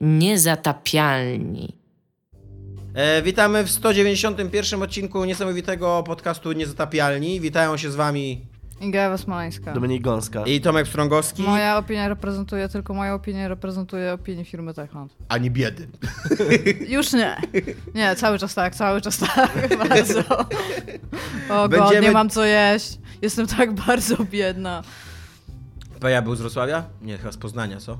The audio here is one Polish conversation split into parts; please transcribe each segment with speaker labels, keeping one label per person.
Speaker 1: Niezatapialni.
Speaker 2: E, witamy w 191 odcinku niesamowitego podcastu Niezatapialni. Witają się z wami
Speaker 3: Iga Ewa Smoleńska.
Speaker 4: Dominik Gąska.
Speaker 2: i Tomek Strągowski,
Speaker 3: Moja opinia reprezentuje, tylko moja opinia reprezentuje opinię firmy Techland.
Speaker 2: ani biedy.
Speaker 3: Już nie. Nie, cały czas tak, cały czas tak. Bardzo. O god,
Speaker 2: Będziemy-
Speaker 3: nie mam co jeść. Jestem tak bardzo biedna.
Speaker 2: Peja był z Wrocławia? Nie, chyba z Poznania, co?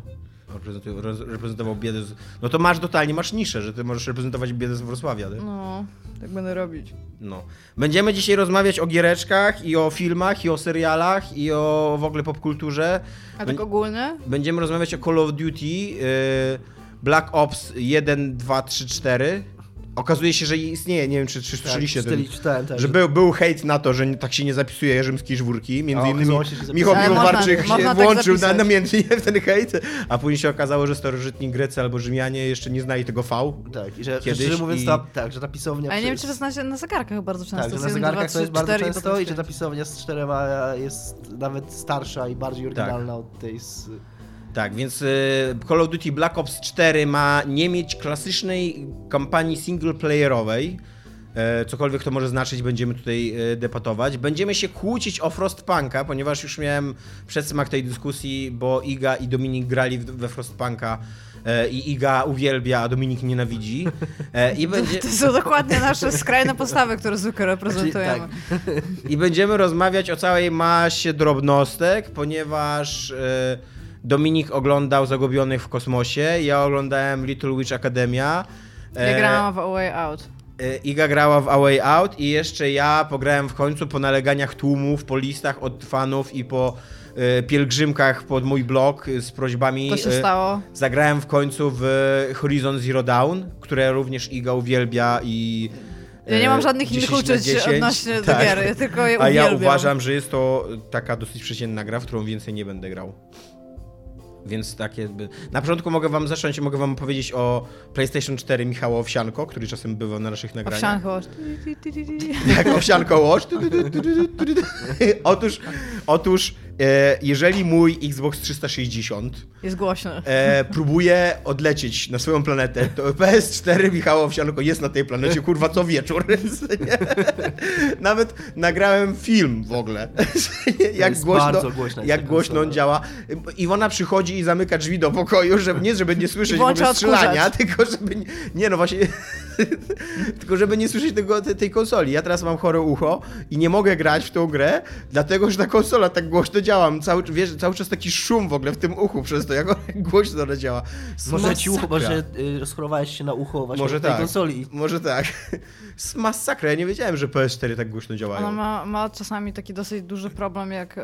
Speaker 2: Reprezentował biedę z... No to masz totalnie, masz niszę, że ty możesz reprezentować biedę z Wrocławia. nie?
Speaker 3: No, tak będę robić.
Speaker 2: No. Będziemy dzisiaj rozmawiać o giereczkach i o filmach, i o serialach, i o w ogóle popkulturze.
Speaker 3: A tak ogólnie?
Speaker 2: Będziemy rozmawiać o Call of Duty, yy, Black Ops 1, 2, 3, 4. Okazuje się, że istnieje, nie wiem czy, czy słyszeliście ten,
Speaker 4: czytali- czytałem, tak,
Speaker 2: że był, był hejt na to, że tak się nie zapisuje rzymskiej żwórki. Między
Speaker 4: A,
Speaker 2: innymi
Speaker 4: że.
Speaker 2: Michał
Speaker 3: można-
Speaker 2: się
Speaker 3: tak
Speaker 2: włączył na,
Speaker 3: zapisać.
Speaker 2: namiętnie w ten hejt, a później się okazało, że starożytni Grecy albo Rzymianie jeszcze nie znali tego V.
Speaker 4: Tak, i że
Speaker 2: Kiedyś
Speaker 4: szczerze mówiąc,
Speaker 2: i-
Speaker 4: ta, tak, że ta pisownia...
Speaker 3: A ja nie wiem, czy to na, na zegarkach bardzo często.
Speaker 4: Tak, że
Speaker 3: jest
Speaker 4: na
Speaker 3: 1, 2,
Speaker 4: zegarkach
Speaker 3: 3,
Speaker 4: to jest bardzo
Speaker 3: 4
Speaker 4: często i że ta pisownia z czterema jest nawet starsza i bardziej
Speaker 2: Tak.
Speaker 4: oryginalna od tej z...
Speaker 2: Tak, więc y, Call of Duty Black Ops 4 ma nie mieć klasycznej kampanii singleplayerowej. E, Cokolwiek to może znaczyć, będziemy tutaj e, debatować. Będziemy się kłócić o Frostpunka, ponieważ już miałem przedsmak tej dyskusji, bo Iga i Dominik grali we Frostpunka e, i Iga uwielbia, a Dominik nienawidzi. I, będzie,
Speaker 3: To są dokładnie nasze skrajne postawy, które zwykle reprezentujemy.
Speaker 4: tak.
Speaker 2: I będziemy rozmawiać o całej masie drobnostek, ponieważ e, Dominik oglądał Zagubionych w kosmosie, ja oglądałem Little Witch Academia.
Speaker 3: Ja
Speaker 2: e,
Speaker 3: grałam w A Way Out.
Speaker 2: E, Iga grała w A Way Out i jeszcze ja pograłem w końcu po naleganiach tłumów, po listach od fanów i po e, pielgrzymkach pod mój blog z prośbami.
Speaker 3: To się stało.
Speaker 2: Zagrałem w końcu w Horizon Zero Dawn, które również Iga uwielbia i
Speaker 3: Ja nie mam żadnych
Speaker 2: 10
Speaker 3: innych uczuć
Speaker 2: 10.
Speaker 3: odnośnie do
Speaker 2: Tak.
Speaker 3: gier, ja tylko je
Speaker 2: A ja
Speaker 3: uwielbiam.
Speaker 2: uważam, że jest to taka dosyć przeciętna gra, w którą więcej nie będę grał. Więc takie. by- Na początku mogę wam zacząć, mogę wam powiedzieć o PlayStation 4 Michała Owsianko, który czasem bywa na naszych nagraniach.
Speaker 3: Owsianko.
Speaker 2: Jak Owsianko Watch. Otóż, otóż jeżeli mój Xbox 360
Speaker 3: Jest głośno.
Speaker 2: e, próbuje odlecieć na swoją planetę, to PS4 Michała Owsianko jest na tej planecie, kurwa, co wieczór. Nawet nagrałem film w ogóle. jak głośno, jak głośno on działa. Iwona przychodzi i zamyka drzwi do pokoju, żeby, nie żeby nie słyszeć w ogóle strzelania, tylko żeby... Nie, nie no właśnie... tylko żeby nie słyszeć tego, tej, tej konsoli. Ja teraz mam chore ucho i nie mogę grać w tą grę, dlatego, że ta konsola tak głośno działa. Mam Cały, wiesz, cały czas taki szum w ogóle w tym uchu przez to, jak ona głośno ona działa.
Speaker 4: Może ci ucho, może y, rozchorowałeś się na ucho właśnie
Speaker 2: Może
Speaker 4: tej
Speaker 2: tak.
Speaker 4: konsoli.
Speaker 2: Może tak. Z masakra. Ja nie wiedziałem, że PS4 tak głośno działają.
Speaker 3: Ona ma, ma czasami taki dosyć duży problem, jak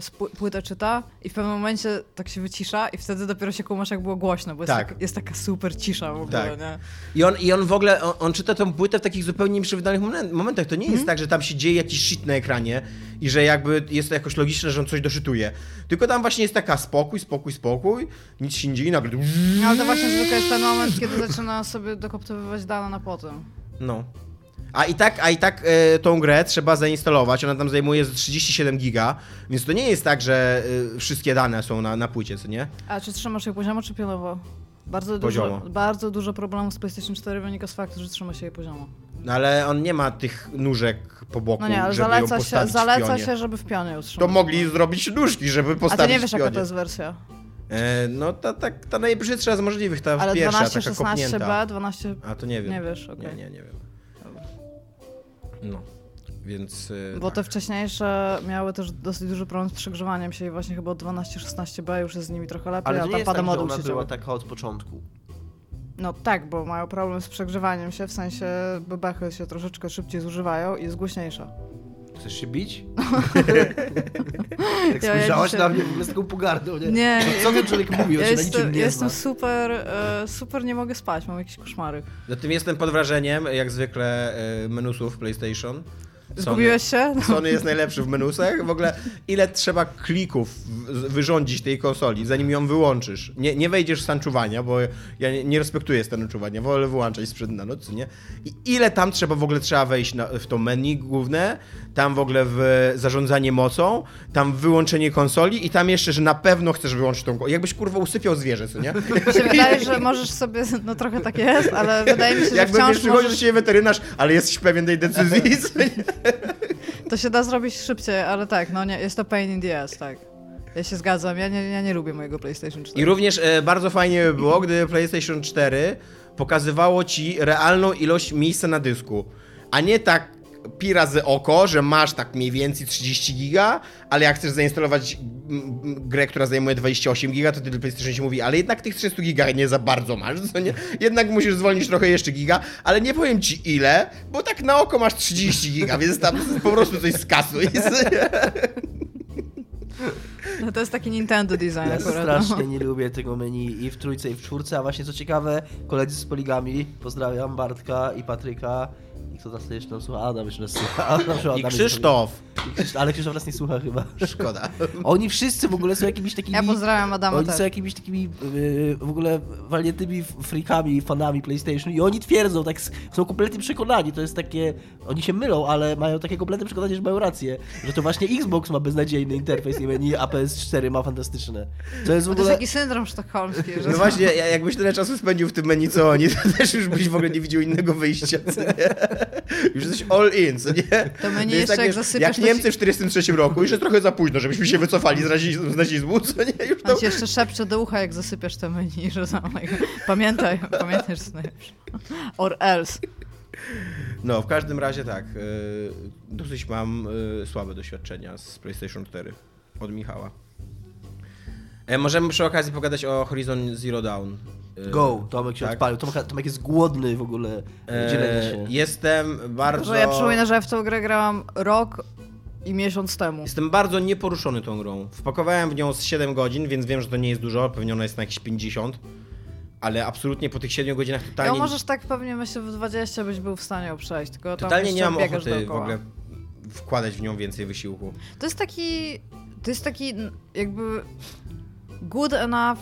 Speaker 3: z pły- płytę czyta i w pewnym momencie tak się wycisza i wtedy dopiero się kumasz, jak było głośno, bo jest,
Speaker 2: Tak.
Speaker 3: tak. jest taka super cisza w ogóle,
Speaker 2: Tak.
Speaker 3: nie?
Speaker 2: I on, I on w ogóle, on, on czyta tą płytę w takich zupełnie nieprzewidywalnych momen- momentach. To nie jest tak, że tam się dzieje jakiś shit na ekranie i że jakby jest to jakoś logiczne, że on coś doszytuje. Tylko tam właśnie jest taka spokój, spokój, spokój, nic się nie dzieje i nagle...
Speaker 3: No, Ale to właśnie zwykle jest ten moment, kiedy zaczyna sobie dokoptowywać dane na potem.
Speaker 2: No. A i tak, a i tak e, tą grę trzeba zainstalować, ona tam zajmuje z 37 giga, więc to nie jest tak, że e, wszystkie dane są na, na płycie, co nie?
Speaker 3: A czy trzymasz je poziomo, czy pionowo? Bardzo
Speaker 2: Poziomo.
Speaker 3: dużo, bardzo dużo problemów z PlayStation 4 wynika z faktu, że trzyma się je poziomo.
Speaker 2: No ale on nie ma tych nóżek po boku,
Speaker 3: No nie,
Speaker 2: żeby ją
Speaker 3: zaleca, się,
Speaker 2: postawić w
Speaker 3: zaleca
Speaker 2: pionie.
Speaker 3: się, żeby w pionie
Speaker 2: To
Speaker 3: utrzymać.
Speaker 2: mogli zrobić nóżki, żeby
Speaker 3: A
Speaker 2: postawić
Speaker 3: ty nie wiesz, jaka to jest wersja.
Speaker 2: E, no ta, ta, ta najbrzydsza z możliwych, ta
Speaker 3: Ale
Speaker 2: pierwsza,
Speaker 3: 12,
Speaker 2: taka
Speaker 3: 16
Speaker 2: kopnięta.
Speaker 3: B, 12...
Speaker 2: A to nie wiem.
Speaker 3: Nie wiesz, okej.
Speaker 2: Nie, nie, nie wiem. No, więc... e,
Speaker 3: Bo
Speaker 2: tak.
Speaker 3: te wcześniejsze miały też dosyć duży problem z przegrzewaniem się i właśnie chyba od 12-16B już jest z nimi trochę lepiej,
Speaker 4: Ale
Speaker 3: a
Speaker 4: to nie
Speaker 3: tam
Speaker 4: jest tak,
Speaker 3: pada
Speaker 4: że
Speaker 3: moduł
Speaker 4: ona była taka od początku.
Speaker 3: No tak, bo mają problem z przegrzewaniem się, w sensie bebechy się troszeczkę szybciej zużywają i jest głośniejsza.
Speaker 4: Chcesz się bić? tak
Speaker 3: Ja- ja
Speaker 4: spojrzałaś
Speaker 3: dzisiaj-
Speaker 4: na mnie w ogóle z taką pogardą, nie?
Speaker 3: Nie,
Speaker 4: No, co ten człowiek mówi, on
Speaker 3: ja
Speaker 4: się na niczym
Speaker 3: jestem,
Speaker 4: nie
Speaker 3: ja jestem super, e, super nie mogę spać, mam jakieś koszmary.
Speaker 2: Zatem jestem pod wrażeniem, jak zwykle, e, menusów PlayStation.
Speaker 3: Zgubiłeś się?
Speaker 2: Sony jest najlepszy w menusach. W ogóle ile trzeba klików wyrządzić tej konsoli, zanim ją wyłączysz. Nie, nie wejdziesz w stan czuwania, bo ja nie, nie respektuję stanu czuwania, wolę wyłączać sprzed na noc, nie? I ile tam trzeba w ogóle trzeba wejść na, w to menu główne, tam w ogóle w zarządzanie mocą, tam wyłączenie konsoli i tam jeszcze, że na pewno chcesz wyłączyć tą konsolę. Jakbyś kurwa usypiał zwierzę, co nie?
Speaker 3: Mi się wydaje, że możesz sobie, no trochę tak jest, ale wydaje mi się, że
Speaker 2: Jakby
Speaker 3: wciąż
Speaker 2: przychodzi do
Speaker 3: możesz,
Speaker 2: ciebie weterynarz, ale jesteś pewien tej decyzji.
Speaker 3: to się da zrobić szybciej, ale tak, no nie, jest to pain in the ass, tak. Ja się zgadzam, ja nie, ja nie lubię mojego PlayStation 4.
Speaker 2: I również e, bardzo fajnie by było, gdy PlayStation 4 pokazywało ci realną ilość miejsca na dysku, a nie tak pi razy oko, że masz tak mniej więcej 30 giga, ale jak chcesz zainstalować grę, która zajmuje 28 giga, to wtedy PlayStation się mówi, ale jednak tych 30 giga nie za bardzo masz, co nie? Jednak musisz zwolnić trochę jeszcze giga, ale nie powiem ci ile, bo tak na oko masz 30 giga, więc tam po prostu coś skasuj.
Speaker 3: No to jest taki Nintendo design
Speaker 4: Ja
Speaker 3: akurat. no.
Speaker 4: strasznie nie lubię tego menu i w trójce i w czwórce, a właśnie co ciekawe, koledzy z poligami, pozdrawiam Bartka i Patryka kto nas jeszcze tam słucha? Adam jeszcze nas słucha. Adam, Adam
Speaker 2: I Krzysztof.
Speaker 4: I Krzysztof- Ale Krzysztof nas nie słucha chyba.
Speaker 2: Szkoda.
Speaker 4: Oni wszyscy w ogóle są jakimiś takimi...
Speaker 3: Ja pozdrawiam Adama
Speaker 4: Oni
Speaker 3: też.
Speaker 4: są jakimiś takimi yy, w ogóle walniętymi freakami, fanami PlayStation i oni twierdzą, tak są kompletnie przekonani, to jest takie, oni się mylą, ale mają takie kompletne przekonanie, że mają rację, że to właśnie Xbox ma beznadziejny interfejs i menu, a PS4 ma fantastyczne. To jest w
Speaker 3: To jest
Speaker 4: ogóle...
Speaker 3: taki syndrom sztokholmski, że
Speaker 2: No właśnie, ja- jakbyś tyle czasu spędził w tym menu co oni, to też już byś w ogóle nie widział innego wyjścia, co nie? Już jesteś all in, co nie?
Speaker 3: To menu
Speaker 2: Więc
Speaker 3: jeszcze jak
Speaker 2: wiesz,
Speaker 3: zasypiasz,
Speaker 2: Jak
Speaker 3: to
Speaker 2: Niemcy w 43 roku, już jest trochę za późno, żebyśmy się wycofali z, razi- z nazizmu, co nie? Już to...
Speaker 3: Jeszcze szepcze do ucha, jak zasypiasz te menu, że like, pamiętaj, jest najlepsze. Or else.
Speaker 2: No, w każdym razie tak, yy, dosyć mam yy, słabe doświadczenia z PlayStation 4 od Michała. E, możemy przy okazji pogadać o Horizon Zero Dawn. Yy,
Speaker 4: Go, Tomek się
Speaker 2: tak.
Speaker 4: odpalił. Tomek, Tomek jest głodny w ogóle
Speaker 2: E,
Speaker 4: dzielenia się.
Speaker 2: Jestem bardzo...
Speaker 3: Ja przypominam, że ja w tą grę grałam rok i miesiąc temu.
Speaker 2: Jestem bardzo nieporuszony tą grą. Wpakowałem w nią z 7 godzin, więc wiem, że to nie jest dużo, pewnie ona jest na jakieś 50. Ale absolutnie po tych 7 godzinach
Speaker 3: Ja
Speaker 2: totalnie,
Speaker 3: możesz tak pewnie myślę w 20 byś był w stanie ją przejść, tylko
Speaker 2: totalnie nie mam ochoty w ogóle wkładać w nią więcej wysiłku.
Speaker 3: To jest taki, to jest taki jakby good enough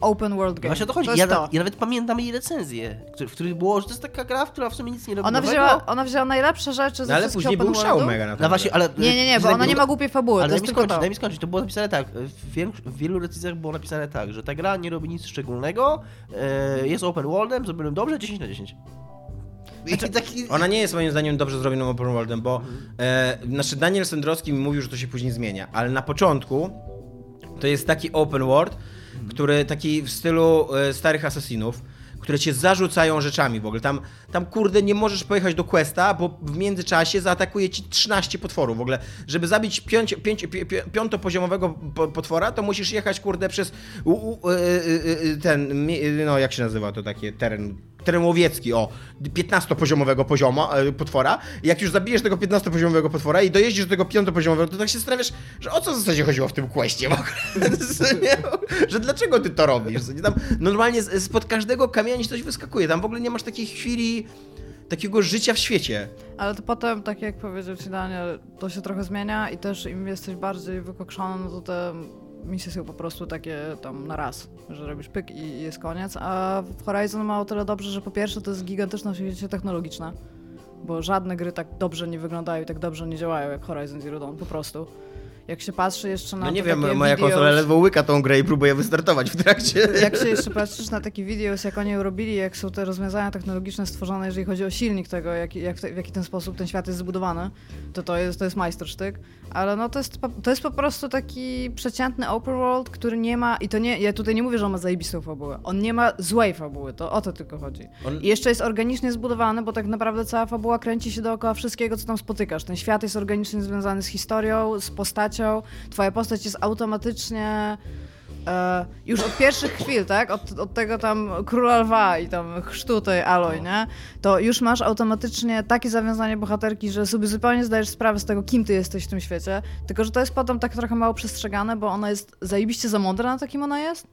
Speaker 3: open world game.
Speaker 4: Właśnie o to chodzi.
Speaker 3: jest
Speaker 4: ja,
Speaker 3: to.
Speaker 4: ja nawet pamiętam jej recenzję, w których było, że to jest taka gra, która w sumie nic nie robi
Speaker 3: Ona
Speaker 4: nowego.
Speaker 3: wzięła, ona wzięła najlepsze rzeczy ze
Speaker 2: No ale później
Speaker 3: open
Speaker 2: był szał mega na
Speaker 4: No właśnie, ale...
Speaker 3: Nie, nie, nie, bo ona nie ma głupiej fabuły,
Speaker 4: Ale
Speaker 3: to
Speaker 4: daj
Speaker 3: jest
Speaker 4: mi
Speaker 3: tylko
Speaker 4: skończyć,
Speaker 3: to.
Speaker 4: daj mi skończyć. To było napisane tak. W, wielu- w wielu recenzjach było napisane tak, że ta gra nie robi nic szczególnego, e, jest open worldem, zrobionym dobrze, 10 na 10. I taki...
Speaker 2: Ona nie jest moim zdaniem dobrze zrobioną open worldem, bo e, znaczy Daniel Sendrowski mi mówił, że to się później zmienia, ale na początku to jest taki open world, który taki w stylu e, starych asesinów, które cię zarzucają rzeczami w ogóle. Tam, tam kurde nie możesz pojechać do questa, bo w międzyczasie zaatakuje ci 13 potworów w ogóle. Żeby zabić pięć, pięć, pi, pi, piątopoziomowego po- potwora, to musisz jechać kurde przez u, u, e, e, ten, no jak się nazywa to takie teren teren łowiecki, o, 15-poziomowego poziomu, e, potwora. Jak już zabijesz tego 15-poziomowego potwora i dojeździsz do tego 5-poziomowego, to tak się zastanawiasz, że o co w zasadzie chodziło w tym questie w ogóle? Że dlaczego ty to robisz? Tam normalnie spod każdego kamienia coś wyskakuje. Tam w ogóle nie masz takiej chwili takiego życia w świecie.
Speaker 3: Ale to potem, tak jak powiedział ci Daniel, to się trochę zmienia i też im jesteś bardziej wykokszony, no to te misje są po prostu takie tam na raz, że robisz pyk i jest koniec, a Horizon ma o tyle dobrze, że po pierwsze to jest gigantyczne osiągnięcie technologiczne, bo żadne gry tak dobrze nie wyglądają i tak dobrze nie działają jak Horizon Zero Dawn, po prostu. Jak się patrzy jeszcze na
Speaker 2: No nie
Speaker 3: te
Speaker 2: wiem, moja
Speaker 3: videos-
Speaker 2: konsola ledwo łyka tą grę i próbuje wystartować w trakcie.
Speaker 3: jak się jeszcze patrzysz na takie videos, jak oni robili, jak są te rozwiązania technologiczne stworzone, jeżeli chodzi o silnik tego, jak, jak, w jaki ten sposób ten świat jest zbudowany, to to jest, to jest majstersztyk. Ale no to jest, po- to jest po prostu taki przeciętny open world, który nie ma, i to nie, ja tutaj nie mówię, że on ma zajebistą fabułę, on nie ma złej fabuły, to o to tylko chodzi.
Speaker 2: On-
Speaker 3: I jeszcze jest organicznie zbudowany, bo tak naprawdę cała fabuła kręci się dookoła wszystkiego, co tam spotykasz. Ten świat jest organicznie związany z historią, z postacią, twoja postać jest automatycznie e, już od pierwszych chwil, tak? Od, od tego tam króla lwa i tam chrztu tej Aloy, nie? To już masz automatycznie takie zawiązanie bohaterki, że sobie zupełnie zdajesz sprawę z tego, kim ty jesteś w tym świecie. Tylko, że to jest potem tak trochę mało przestrzegane, bo ona jest zajebiście za mądra na to, kim ona jest.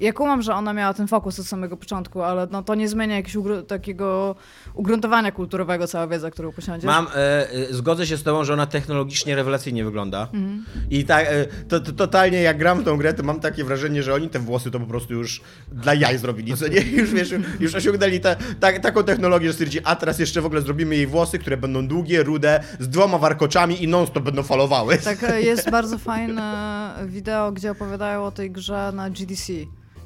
Speaker 3: Ja kumam, że ona miała ten fokus od samego początku, ale no, to nie zmienia jakiegoś ugru- takiego ugruntowania kulturowego cała wiedza, którą posiądziesz.
Speaker 2: Mam, e, e, zgodzę się z tobą, że ona technologicznie rewelacyjnie wygląda. I tak, e, to, to, totalnie jak gram w tą grę, to mam takie wrażenie, że oni te włosy to po prostu już dla jaj zrobili, co nie? Już wiesz, już osiągnęli te, ta, taką technologię, że stwierdzi, a teraz jeszcze w ogóle zrobimy jej włosy, które będą długie, rude, z dwoma warkoczami i non-stop będą falowały.
Speaker 3: Tak, e, jest bardzo fajne wideo, gdzie opowiadają o tej grze na GDC.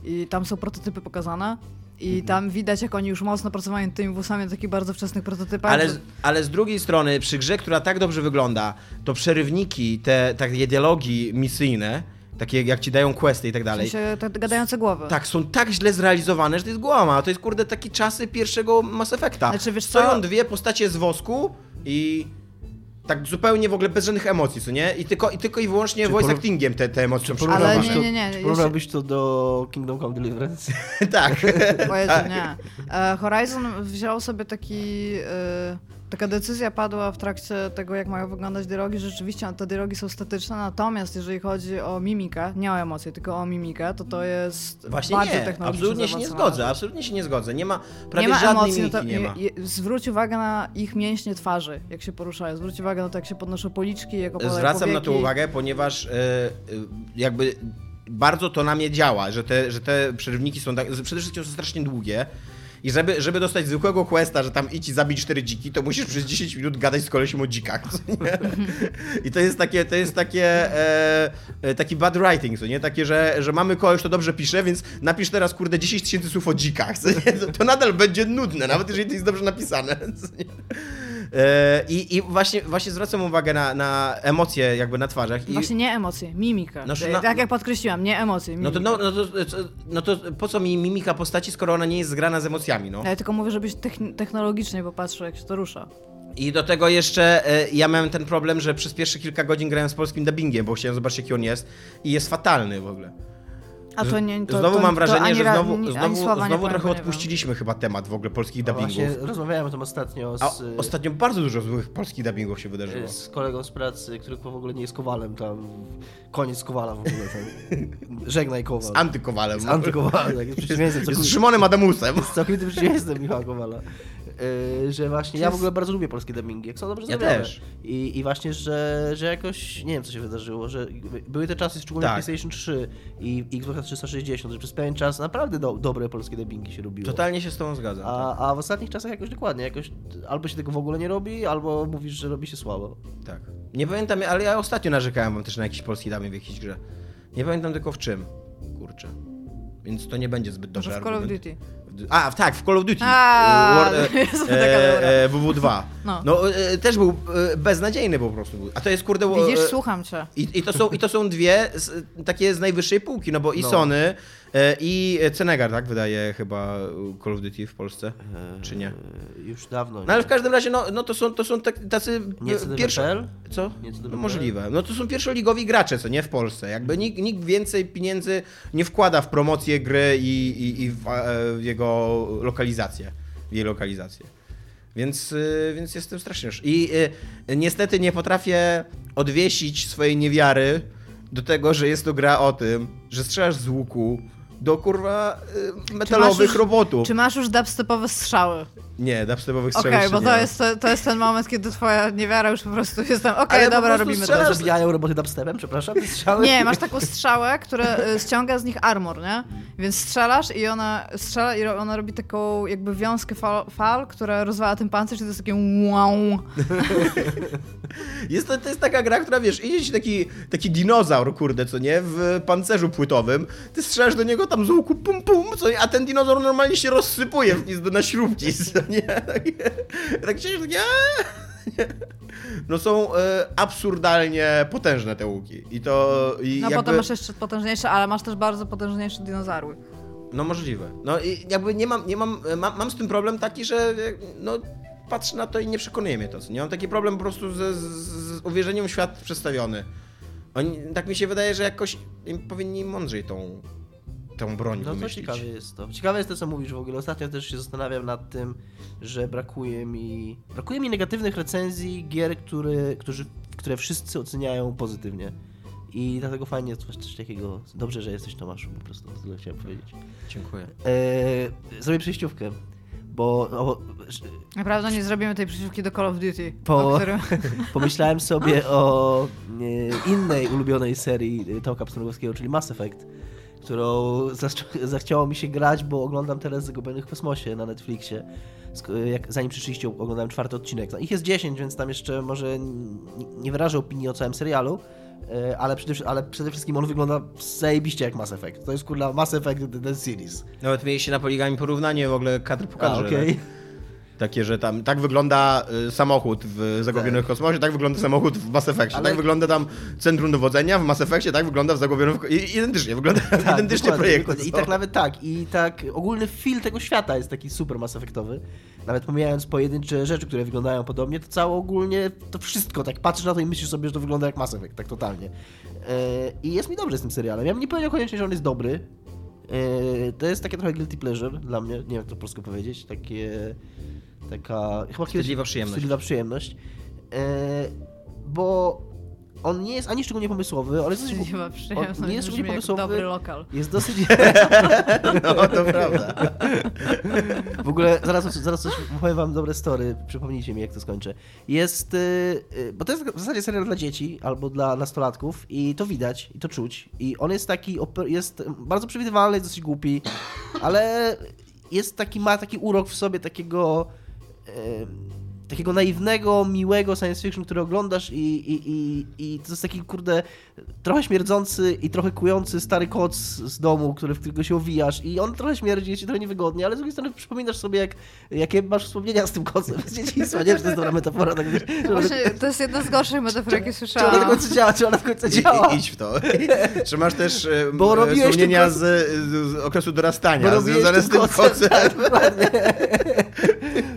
Speaker 3: I tam są prototypy pokazane. I
Speaker 2: Mhm.
Speaker 3: tam widać, jak oni już mocno pracowali nad tymi włosami na takich bardzo wczesnych prototypach.
Speaker 2: Ale, ale z drugiej strony, przy grze, która tak dobrze wygląda, to przerywniki, te takie dialogi misyjne, takie jak ci dają questy i tak
Speaker 3: w
Speaker 2: dalej,
Speaker 3: sensie te gadające głowy.
Speaker 2: tak, są tak źle zrealizowane, że to jest głama. To jest, kurde, takie czasy pierwszego Mass Effecta.
Speaker 3: Znaczy, wiesz co?
Speaker 2: Stoją dwie postacie z wosku i tak zupełnie w ogóle bez żadnych emocji, co nie? I tylko i, tylko i wyłącznie
Speaker 4: Czy
Speaker 2: voice actingiem te, te emocje są
Speaker 3: Ale nie, nie, nie,
Speaker 4: Czy porównałbyś to do Kingdom Come Deliverance?
Speaker 2: tak.
Speaker 3: Jezu, nie. E, Horizon wziął sobie taki... E, taka decyzja padła w trakcie tego, jak mają wyglądać dialogi. Rzeczywiście te dialogi są statyczne, natomiast jeżeli chodzi o mimikę, nie o emocje, tylko o mimikę, to to jest
Speaker 2: Właśnie
Speaker 3: bardziej
Speaker 2: nie,
Speaker 3: technologicznie
Speaker 2: absolutnie się nie zgodzę, absolutnie się nie zgodzę. Nie ma prawie
Speaker 3: nie ma
Speaker 2: żadnej
Speaker 3: emocji, no
Speaker 2: mimiki,
Speaker 3: to,
Speaker 2: nie ma.
Speaker 3: zwróć uwagę na ich mięśnie twarzy, jak się poruszają. Zwróć uwagę na to, jak się podnoszą policzki, jak opadają
Speaker 2: Zwracam na to
Speaker 3: powieki.
Speaker 2: uwagę, ponieważ e, jakby bardzo to na mnie działa, że te, że te przerywniki są tak, przede wszystkim są strasznie długie. I żeby, żeby dostać zwykłego questa, że tam idź i zabij cztery dziki, to musisz przez 10 minut gadać z kolesiem o dzikach. I to jest takie, to jest takie e, e, taki bad writing, co nie? Takie, że, że mamy kogoś, kto dobrze pisze, więc napisz teraz, kurde, 10 tysięcy słów o dzikach, co nie? To, to nadal będzie nudne, nawet jeżeli to jest dobrze napisane. co nie? E, I, I właśnie, właśnie zwracam uwagę na, na emocje jakby na twarzach. I,
Speaker 3: Właśnie nie emocje, mimika.
Speaker 2: Znaczy,
Speaker 3: E,
Speaker 2: na-
Speaker 3: Tak jak podkreśliłam, nie emocje,
Speaker 2: no,
Speaker 3: mimika.
Speaker 2: to, no, no, to, co- no to po co mi mimika postaci, skoro ona nie jest zgrana z emocjami, no?
Speaker 3: Ja tylko mówię, żebyś techn- technologicznie popatrzył, jak się to rusza.
Speaker 2: I do tego jeszcze e, ja miałem ten problem, że przez pierwsze kilka godzin grałem z polskim dubbingiem, bo chciałem zobaczyć jaki on jest i jest fatalny w ogóle.
Speaker 3: A to nie, to,
Speaker 2: znowu
Speaker 3: to,
Speaker 2: mam wrażenie, że
Speaker 3: ra-
Speaker 2: znowu,
Speaker 3: ani
Speaker 2: znowu, znowu trochę odpuściliśmy chyba temat w ogóle polskich
Speaker 4: No
Speaker 2: dubbingów.
Speaker 4: Właśnie rozmawiałem o tym ostatnio
Speaker 2: A
Speaker 4: z,
Speaker 2: ostatnio bardzo dużo złych polskich dubbingów się wydarzyło.
Speaker 4: z kolegą z pracy, który w ogóle nie jest Kowalem tam. Koniec Kowala w ogóle tam. Żegnaj Kowal.
Speaker 2: Z antykowalem.
Speaker 4: Z antykowalem, tak, jest.
Speaker 2: Jest
Speaker 4: całkowicie-
Speaker 2: Szymonem Adamusem.
Speaker 4: jest całkowitym przeciwieństwem Michała Kowala. Yy, że właśnie ja w ogóle bardzo lubię polskie dubbingi, jak są dobrze
Speaker 2: Ja
Speaker 4: zrobione.
Speaker 2: też.
Speaker 4: I, I właśnie, że, że jakoś, nie wiem co się wydarzyło, że były te czasy, szczególnie
Speaker 2: Tak.
Speaker 4: PlayStation 3 i Xbox 360, że przez pewien czas naprawdę do, dobre polskie dubbingi się robiło.
Speaker 2: Totalnie się z tobą zgadzam.
Speaker 4: A, a w ostatnich czasach jakoś dokładnie, jakoś albo się tego w ogóle nie robi, albo mówisz, że robi się słabo.
Speaker 2: Tak. Nie pamiętam, ale ja ostatnio narzekałem wam też na jakiś polski dubbing w jakiejś grze. Nie pamiętam tylko w czym. Kurczę. Więc to nie będzie zbyt dobry
Speaker 3: Może w Call of. Duty.
Speaker 2: A, w- tak, w Call of Duty.
Speaker 3: A,
Speaker 2: E, War-
Speaker 3: Jezu, taka
Speaker 2: e,
Speaker 3: dobra.
Speaker 2: e, WW2.
Speaker 3: No.
Speaker 2: No, e, też był e, beznadziejny po prostu. był. A to jest kurde...
Speaker 3: Widzisz, słucham cię.
Speaker 2: I, i, to są, I to są dwie z, takie z najwyższej półki, no bo i
Speaker 4: No.
Speaker 2: Sony i Cenegar, tak, wydaje chyba Call of Duty w Polsce, czy nie?
Speaker 4: Już dawno.
Speaker 2: No ale w każdym razie, no, no to są, to są tak, tacy
Speaker 4: Nie
Speaker 2: e,
Speaker 4: CDPL?
Speaker 2: pierwszo... Co?
Speaker 4: Nie
Speaker 2: No możliwe. No to są pierwszoligowi gracze, co nie w Polsce. Jakby nikt, nikt więcej pieniędzy nie wkłada w promocję gry i, i, i w, e, w jego lokalizację, w jej lokalizację. Więc, więc jestem strasznie już. I y, niestety nie potrafię odwiesić swojej niewiary do tego, że jest to gra o tym, że strzelasz z łuku do kurwa y, metalowych
Speaker 3: już-
Speaker 2: robotów.
Speaker 3: Czy masz już dubstepowe strzały?
Speaker 2: Nie, dubstepowych
Speaker 3: Okej,
Speaker 2: strzał jeszcze
Speaker 3: bo
Speaker 2: nie
Speaker 3: to jest, to, to jest ten moment, kiedy twoja niewiara już po prostu jest tam, okej,
Speaker 2: po
Speaker 3: dobra, robimy
Speaker 2: strzelasz-
Speaker 3: to.
Speaker 4: Zabijają roboty dubstepem, przepraszam, strzały?
Speaker 3: Nie, masz taką strzałę, która y, ściąga z nich armor, nie? Więc strzelasz i ona strzela i ona robi taką jakby wiązkę fal, fal która rozwala ten pancerz i to jest takie wow.
Speaker 2: Jest to, to jest taka gra, która wiesz, idzie ci taki, taki dinozaur, kurde, co nie, w pancerzu płytowym, ty strzelasz do niego tam z łuku, pum, pum, co nie, a ten dinozaur normalnie się rozsypuje w na śrubki, co nie, takie, tak się nie. No są e, absurdalnie potężne te łuki i to, i
Speaker 3: No
Speaker 2: jakby,
Speaker 3: potem masz jeszcze potężniejsze, ale masz też bardzo potężniejsze dinozaury.
Speaker 2: no możliwe, no i jakby nie mam, nie mam, mam, mam z tym problem taki, że e, no patrzę na to i nie przekonuje mnie to, co nie, mam taki problem po prostu z, z, z uwierzeniem w świat przedstawiony. Oni, tak mi się wydaje, że jakoś powinni mądrzej tą, tą broń
Speaker 4: No to
Speaker 2: wymyślić.
Speaker 4: ciekawe jest to. Ciekawe jest to, co mówisz w ogóle. Ostatnio też się zastanawiam nad tym, że brakuje mi brakuje mi negatywnych recenzji gier, które, którzy, które wszyscy oceniają pozytywnie. I dlatego fajnie coś, coś takiego. Dobrze, że jesteś Tomaszu, po prostu tyle chciałem powiedzieć.
Speaker 2: Dziękuję.
Speaker 4: E, zrobię przejściówkę, bo o,
Speaker 3: Naprawdę nie zrobimy tej przeciwki do Call of Duty.
Speaker 4: Po-
Speaker 3: którym...
Speaker 4: pomyślałem sobie o e, innej ulubionej serii Tomka Pstrągowskiego, czyli Mass Effect, którą zachciało mi się grać, bo oglądam teraz Zagubionych w kosmosie na Netflixie. Jak, zanim przyszliście, oglądałem czwarty odcinek. No, ich jest 10, więc tam jeszcze może nie wyrażę opinii o całym serialu, e, ale przede, ale przede wszystkim on wygląda zajebiście jak Mass Effect. To jest kurwa Mass Effect The, Series.
Speaker 2: Nawet mieliście na poligami porównanie w ogóle kadr po
Speaker 4: A,
Speaker 2: kadrze.
Speaker 4: okej.
Speaker 2: tak? Takie, że tam tak wygląda y, samochód w Zagłębionym Kosmosie, tak wygląda samochód w Mass Effectie,
Speaker 4: Ale-
Speaker 2: tak wygląda tam centrum dowodzenia w Mass Effectie, tak wygląda w Zagłębionym Ko- i- Identycznie, wygląda
Speaker 4: Tak,
Speaker 2: identycznie
Speaker 4: dokładnie. I
Speaker 2: są.
Speaker 4: tak nawet tak, i tak ogólny feel tego świata jest taki super Mass Effectowy. Nawet pomijając pojedyncze rzeczy, które wyglądają podobnie, to cało ogólnie, to wszystko, tak patrzysz na to i myślisz sobie, że to wygląda jak Mass Effect, tak totalnie. E, I jest mi dobrze z tym serialem. Ja bym nie powiedział koniecznie, że on jest dobry. E, To jest takie trochę guilty pleasure dla mnie, nie wiem jak to po polsku powiedzieć, takie... Taka... Chyba
Speaker 2: Wstydliwa przyjemność.
Speaker 4: Wstydliwa przyjemność. E, Bo on nie jest ani szczególnie pomysłowy, ale jest dosyć... On nie jest szczególnie pomysłowy.
Speaker 3: dobry lokal.
Speaker 4: Jest dosyć...
Speaker 2: No, to prawda.
Speaker 4: W ogóle zaraz, zaraz coś powiem wam dobre story, przypomnijcie mi jak to skończę. Jest, y, y, bo to jest w zasadzie serial dla dzieci albo dla nastolatków i to widać i to czuć. I on jest taki, jest bardzo przewidywalny, jest dosyć głupi, ale jest taki, ma taki urok w sobie takiego takiego naiwnego, miłego science fiction, który oglądasz i, i, i, i to jest taki, kurde, trochę śmierdzący i trochę kujący stary koc z domu, który, w którego się owijasz i on trochę śmierdzi, jest ci trochę niewygodnie, ale z drugiej strony przypominasz sobie, jak, jakie masz wspomnienia z tym kocem z dzieciństwa. Nie wiem, czy to jest dobra metafora, tak
Speaker 3: Właśnie, to jest jedna z gorszych metafor, jakie
Speaker 4: czy ona do
Speaker 3: słyszałam.
Speaker 4: końca działa, czy ona do końca działa.
Speaker 2: i, idź w to. Czy masz też e,
Speaker 4: Bo
Speaker 2: e,
Speaker 4: robiłeś
Speaker 2: wspomnienia
Speaker 4: tym
Speaker 2: z, z, okresu dorastania,
Speaker 4: Bo robiłeś
Speaker 2: związane z
Speaker 4: tym
Speaker 2: tym
Speaker 4: kocem,
Speaker 2: kocem?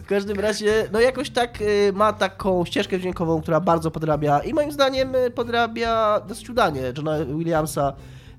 Speaker 4: W każdym razie, no jakoś tak y, ma taką ścieżkę dźwiękową, która bardzo podrabia i moim zdaniem y, podrabia dosyć udanie Johna Williamsa.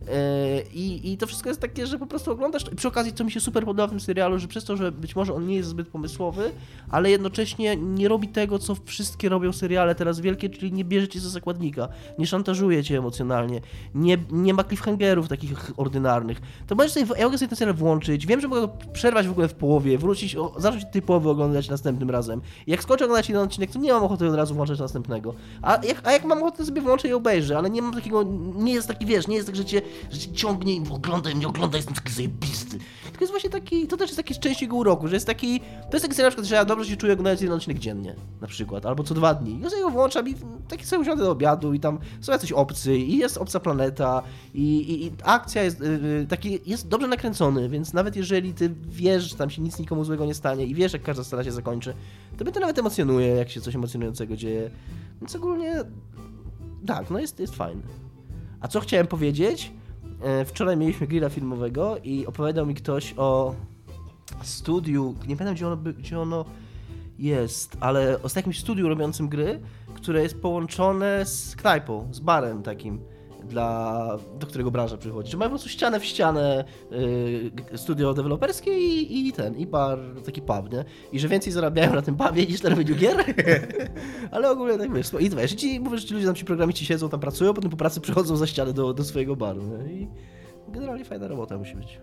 Speaker 4: Y, I, I to wszystko jest takie, że po prostu oglądasz. I przy okazji, co mi się super podoba w tym serialu, że przez to, że być może on nie jest zbyt pomysłowy, ale jednocześnie nie robi tego, co wszystkie robią seriale teraz wielkie, czyli nie bierze cię za zakładnika, nie szantażuje cię emocjonalnie, nie, nie ma cliffhangerów takich ordynarnych. To możesz sobie, ja mogę sobie ten serial włączyć, wiem, że mogę go przerwać w ogóle w połowie, wrócić, o, zacząć połowy oglądać następnym razem. Jak skończę oglądać jeden odcinek, to nie mam ochoty od razu włączać następnego. A jak, a jak mam ochotę, sobie włączę i obejrzę, ale nie mam takiego, nie jest taki, wiesz, nie jest tak, że cię, że ciągnie i oglądaj, nie oglądaj, jestem taki zajebisty. Tylko jest właśnie taki, to też jest taki część jego uroku, że jest taki, to jest taki na przykład, że ja dobrze się czuję oglądając jeden odcinek dziennie, na przykład, albo co dwa dni. Ja sobie go włączam i taki sobie usiądę do obiadu i tam są jacyś obcy i jest obca planeta i, i, i akcja jest, yy, taki, jest dobrze nakręcony, więc nawet jeżeli ty wiesz, że tam się nic nikomu złego nie stanie i wiesz, jak każda scena się zakończy, to mnie to nawet emocjonuje, jak się coś emocjonującego dzieje. Więc ogólnie tak, no jest, jest fajny. A co chciałem powiedzieć? E, Wczoraj mieliśmy grilla filmowego i opowiadał mi ktoś o studiu, nie pamiętam gdzie ono, gdzie ono jest, ale o jakimś studiu robiącym gry, które jest połączone z knajpą, z barem takim, dla, do którego branża przychodzi. Że mają po prostu ścianę w ścianę y, studio deweloperskie i, i ten, i bar, taki pub, nie? I że więcej zarabiają na tym pubie niż na robieniu gier. Ale ogólnie tak wiesz, i wiesz, ci, mówię, że ci ludzie tam ci programiści siedzą, tam pracują, potem po pracy przychodzą za ścianę do, do swojego baru, nie? I generalnie fajna robota musi być.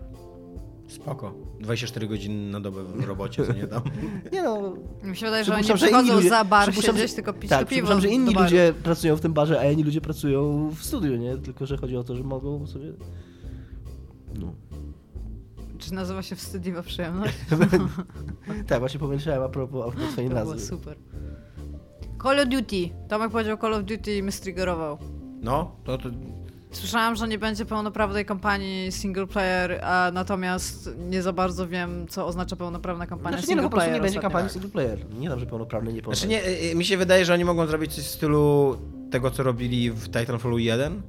Speaker 2: Spoko. 24 godziny na dobę w robocie, co nie tam.
Speaker 4: Nie no,
Speaker 3: Mi się wydaje, że oni
Speaker 4: że
Speaker 3: przychodzą
Speaker 4: ludzie-
Speaker 3: za bar siedzieć,
Speaker 4: że-
Speaker 3: tylko pić
Speaker 4: tak,
Speaker 3: to piwo
Speaker 4: że inni ludzie pracują w tym barze, a inni ludzie pracują w studiu, nie? Tylko, że chodzi o to, że mogą sobie... No.
Speaker 3: Czy nazywa się wstydliwa przyjemność?
Speaker 4: tak, właśnie pomyślałem a propos, a propos twojej
Speaker 3: To było
Speaker 4: nazwy.
Speaker 3: super. Call of Duty. Tomek powiedział Call of Duty i mnie striggerował.
Speaker 2: No, to, to
Speaker 3: Słyszałam, że nie będzie pełnoprawnej kampanii single player, a natomiast nie za bardzo wiem, co oznacza pełnoprawna kampania
Speaker 4: Znaczy nie, no
Speaker 3: single
Speaker 4: po prostu nie będzie kampanii single player. Nie dam, że pełnoprawny, nie
Speaker 2: Znaczy
Speaker 4: pełnoprawny.
Speaker 2: nie, y, mi się wydaje, że oni mogą zrobić coś w stylu tego, co robili w Titanfallu 1,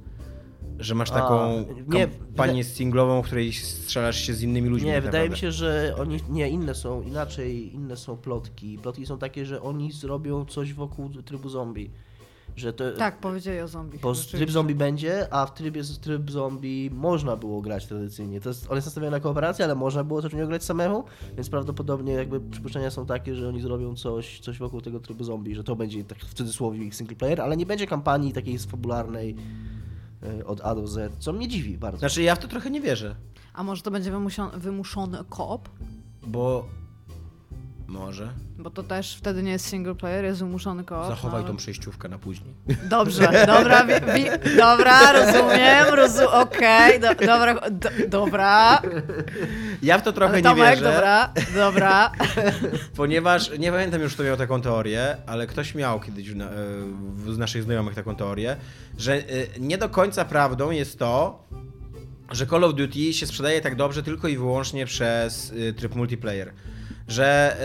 Speaker 2: że masz
Speaker 4: A,
Speaker 2: taką
Speaker 4: nie,
Speaker 2: kampanię singlową, w której strzelasz się z innymi ludźmi.
Speaker 4: Nie,
Speaker 2: tak
Speaker 4: wydaje mi się, że oni. Nie, inne są, inaczej, inne są plotki. Plotki są takie, że oni zrobią coś wokół trybu zombie. Że to.
Speaker 3: Tak, powiedzieli o zombie.
Speaker 4: Bo tryb zombie będzie, a w trybie tryb zombie można było grać tradycyjnie. To jest, on jest nastawiony na kooperację, ale można było też w niego grać samemu, więc prawdopodobnie jakby przypuszczenia są takie, że oni zrobią coś, coś wokół tego trybu zombie, że to będzie tak w cudzysłowie ich single player, ale nie będzie kampanii takiej fabularnej e, od A do Z, co mnie dziwi bardzo.
Speaker 2: Znaczy ja w to trochę nie wierzę,
Speaker 3: A może to będzie wymuszony, wymuszony koop?
Speaker 2: bo może
Speaker 3: Bo to też wtedy nie jest single player, jest wymuszony koop.
Speaker 2: zachowaj
Speaker 3: no,
Speaker 2: tą przejściówkę na później.
Speaker 3: Dobrze, dobra, wi, wi, dobra, rozumiem, rozum, okej, do, dobra, do, dobra.
Speaker 2: Ja w to trochę nie wierzę,
Speaker 3: dobra, dobra.
Speaker 2: ponieważ nie pamiętam już kto miał taką teorię, ale ktoś miał kiedyś e, z naszych znajomych taką teorię, że e, nie do końca prawdą jest to, że Call of Duty się sprzedaje tak dobrze tylko i wyłącznie przez y, tryb multiplayer. Że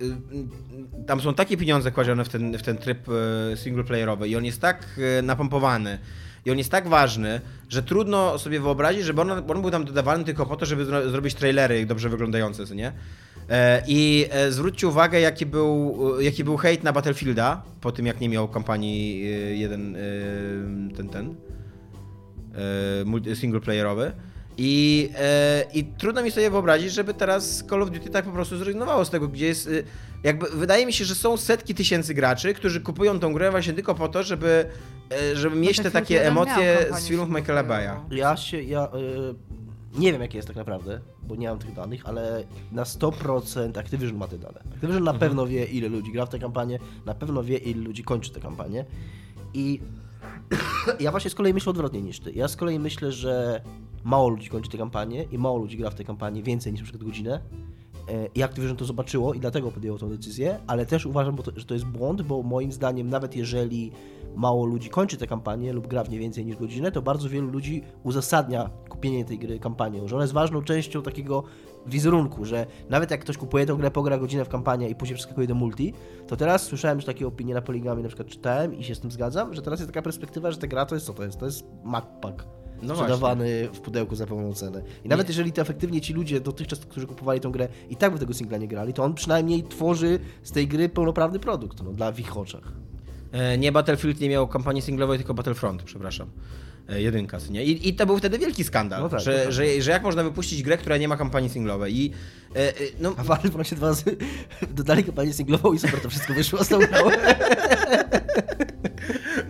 Speaker 2: y, y, tam są takie pieniądze kładzione w ten, w ten tryb y, singleplayerowy i on jest tak y, napompowany i on jest tak ważny, że trudno sobie wyobrazić, żeby on, on był tam dodawany tylko po to, żeby zro, zrobić trailery dobrze wyglądające, co nie? E, I e, zwróćcie uwagę, jaki był, e, jaki był hejt na Battlefielda po tym, jak nie miał kampanii e, jeden, e, ten, ten, e, multi- singleplayerowy. I, e, I trudno mi sobie wyobrazić, żeby teraz Call of Duty tak po prostu zrezygnowało z tego, gdzie jest. e, Jakby, wydaje mi się, że są setki tysięcy graczy, którzy kupują tą grę właśnie tylko po to, żeby, e, żeby mieć te
Speaker 3: Battlefield
Speaker 2: takie emocje z filmów Michaela Baya.
Speaker 3: singleplayerową.
Speaker 4: Ja się, ja y, nie wiem jakie jest tak naprawdę, bo nie mam tych danych, ale na 100% Activision ma te dane. Activision na pewno wie ile ludzi gra w tę kampanię, na pewno wie ile ludzi kończy tę kampanię i ja właśnie z kolei myślę odwrotnie niż ty. Ja z kolei myślę, że mało ludzi kończy tę kampanię i mało ludzi gra w tę kampanię więcej niż przykład godzinę. E, I Activision to zobaczyło i dlatego podjęło tą decyzję, ale też uważam, że to jest błąd, bo moim zdaniem nawet jeżeli mało ludzi kończy tę kampanię lub gra w nie więcej niż godzinę, to bardzo wielu ludzi uzasadnia kupienie tej gry kampanią, że ona jest ważną częścią takiego wizerunku, że nawet jak ktoś kupuje tę grę, pogra godzinę w kampanię i później przeskakuje do multi, to teraz słyszałem już takie opinie na Poligami, na przykład czytałem i się z tym zgadzam, że teraz jest taka perspektywa, że ta gra to jest co to jest? To jest Macpack.
Speaker 2: No
Speaker 4: sprzedawany w pudełku za pełną cenę. I nawet jeżeli to efektywnie ci ludzie dotychczas, którzy kupowali tą grę i tak by tego singla nie grali, to on przynajmniej tworzy z tej gry pełnoprawny produkt, no, dla w ich oczach.
Speaker 2: E, Nie Battlefield nie miał kampanii singlowej, tylko Battlefront, przepraszam. E, Jedynka, nie? I, I to był wtedy wielki skandal,
Speaker 4: No tak,
Speaker 2: że,
Speaker 4: no tak.
Speaker 2: Że, że jak można wypuścić grę, która nie ma kampanii singlowej. I e, e, no,
Speaker 4: A Valve właśnie dwa razy dodali kampanię singlową i super to wszystko wyszło z.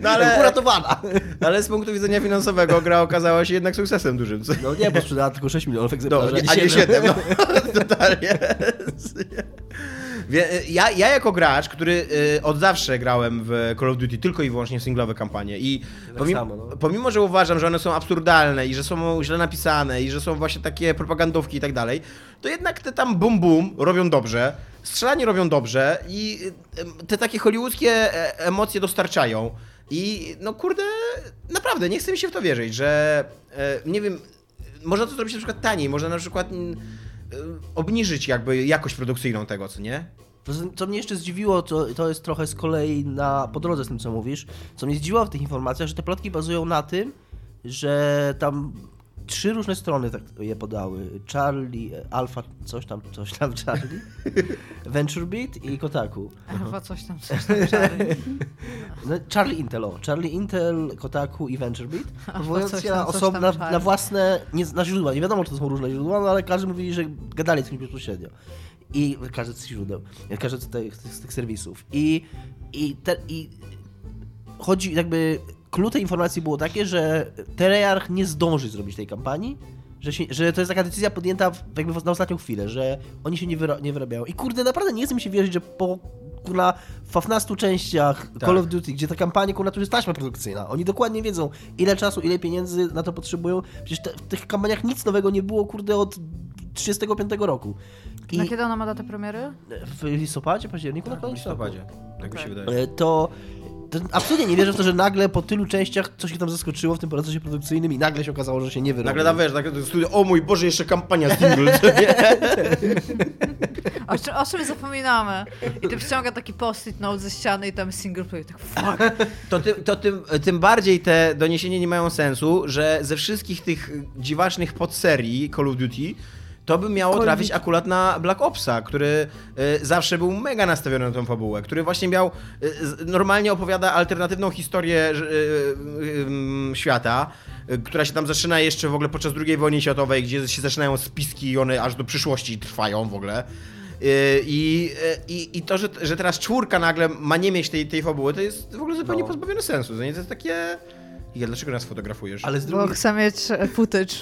Speaker 2: no ale,
Speaker 4: Uratowana!
Speaker 2: ale z punktu widzenia finansowego gra okazała się jednak sukcesem dużym.
Speaker 4: No nie, bo sprzedała tylko 6 milionów
Speaker 2: No,
Speaker 4: egzemplarzy,
Speaker 2: a nie 7, no. Totalnie. Ja, ja jako gracz, który y, od zawsze grałem w Call of Duty tylko i wyłącznie w singlowe kampanie i
Speaker 4: Tak
Speaker 2: pomimo,
Speaker 4: samo, no.
Speaker 2: pomimo, że uważam, że one są absurdalne i że są źle napisane i że są właśnie takie propagandówki i tak dalej, to jednak te tam bum bum robią dobrze, strzelanie robią dobrze i y, te takie hollywoodzkie e, emocje dostarczają. I no kurde, naprawdę, nie chce mi się w to wierzyć, że e, nie wiem, można to zrobić na przykład taniej, można na przykład mm, y, obniżyć jakby jakość produkcyjną tego, co nie?
Speaker 4: Co mnie jeszcze zdziwiło, to, to jest trochę z kolei na po drodze z tym, co mówisz. Co mnie zdziwiło w tych informacjach, że te plotki bazują na tym, że tam trzy różne strony tak je podały. Charlie, e, Alpha, coś tam, coś tam, Charlie, VentureBeat i Kotaku.
Speaker 3: Chyba coś tam, coś tam czary.
Speaker 4: No, Charlie Intel, o. Charlie Intel, Kotaku i VentureBeat, powołując się na,
Speaker 3: tam
Speaker 4: na,
Speaker 3: Charlie.
Speaker 4: na własne, nie, na źródła. Nie wiadomo, czy to są różne źródła, no ale każdy mówi, że gadali z kimś bezpośrednio. I każdy z tych źródeł, każdy z tych, z tych serwisów. I, i, te, i chodzi jakby, clue tej informacji było takie, że Treyarch nie zdąży zrobić tej kampanii, że, się, że to jest taka decyzja podjęta w, jakby na ostatnią chwilę, że oni się nie, wyra, nie wyrabiają. I kurde, naprawdę nie chce mi się wierzyć, że po kurna w 15 częściach
Speaker 2: Tak.
Speaker 4: Call of Duty, gdzie ta kampania kurna to jest taśma produkcyjna, oni dokładnie wiedzą ile czasu, ile pieniędzy na to potrzebują. Przecież te, w tych kampaniach nic nowego nie było kurde od 35 roku. I
Speaker 3: Na kiedy ona ma datę premiery?
Speaker 4: w listopadzie, październiku na
Speaker 2: w listopadzie, tak mi się
Speaker 3: Okej.
Speaker 2: wydaje.
Speaker 4: E, to absolutnie nie wierzę w to, że nagle po tylu częściach coś się tam zaskoczyło w tym procesie produkcyjnym i nagle się okazało, że się nie wyrobi.
Speaker 2: Nagle da wiesz, nagle to studio, o mój Boże, jeszcze kampania single?
Speaker 3: O, czym- o czym zapominamy? I ty wciąga taki post-it note ze ściany i tam single player, tak fuck.
Speaker 2: To, tym, to tym, tym bardziej te doniesienia nie mają sensu, że ze wszystkich tych dziwacznych podserii Call of Duty to by miało trafić akurat na Black Opsa, który y, zawsze był mega nastawiony na tą fabułę, który właśnie miał, y, normalnie opowiada alternatywną historię y, świata, która się tam zaczyna jeszcze w ogóle podczas II wojny światowej, gdzie się zaczynają spiski i one aż do przyszłości trwają w ogóle. I, i, I to, że, że teraz czwórka nagle ma nie mieć tej, tej fabuły, to jest w ogóle zupełnie
Speaker 4: No.
Speaker 2: pozbawione sensu. To jest takie. Iga, dlaczego nas fotografujesz?
Speaker 4: Ale z
Speaker 3: Bo
Speaker 4: drugiej,
Speaker 3: chcę mieć e, footage.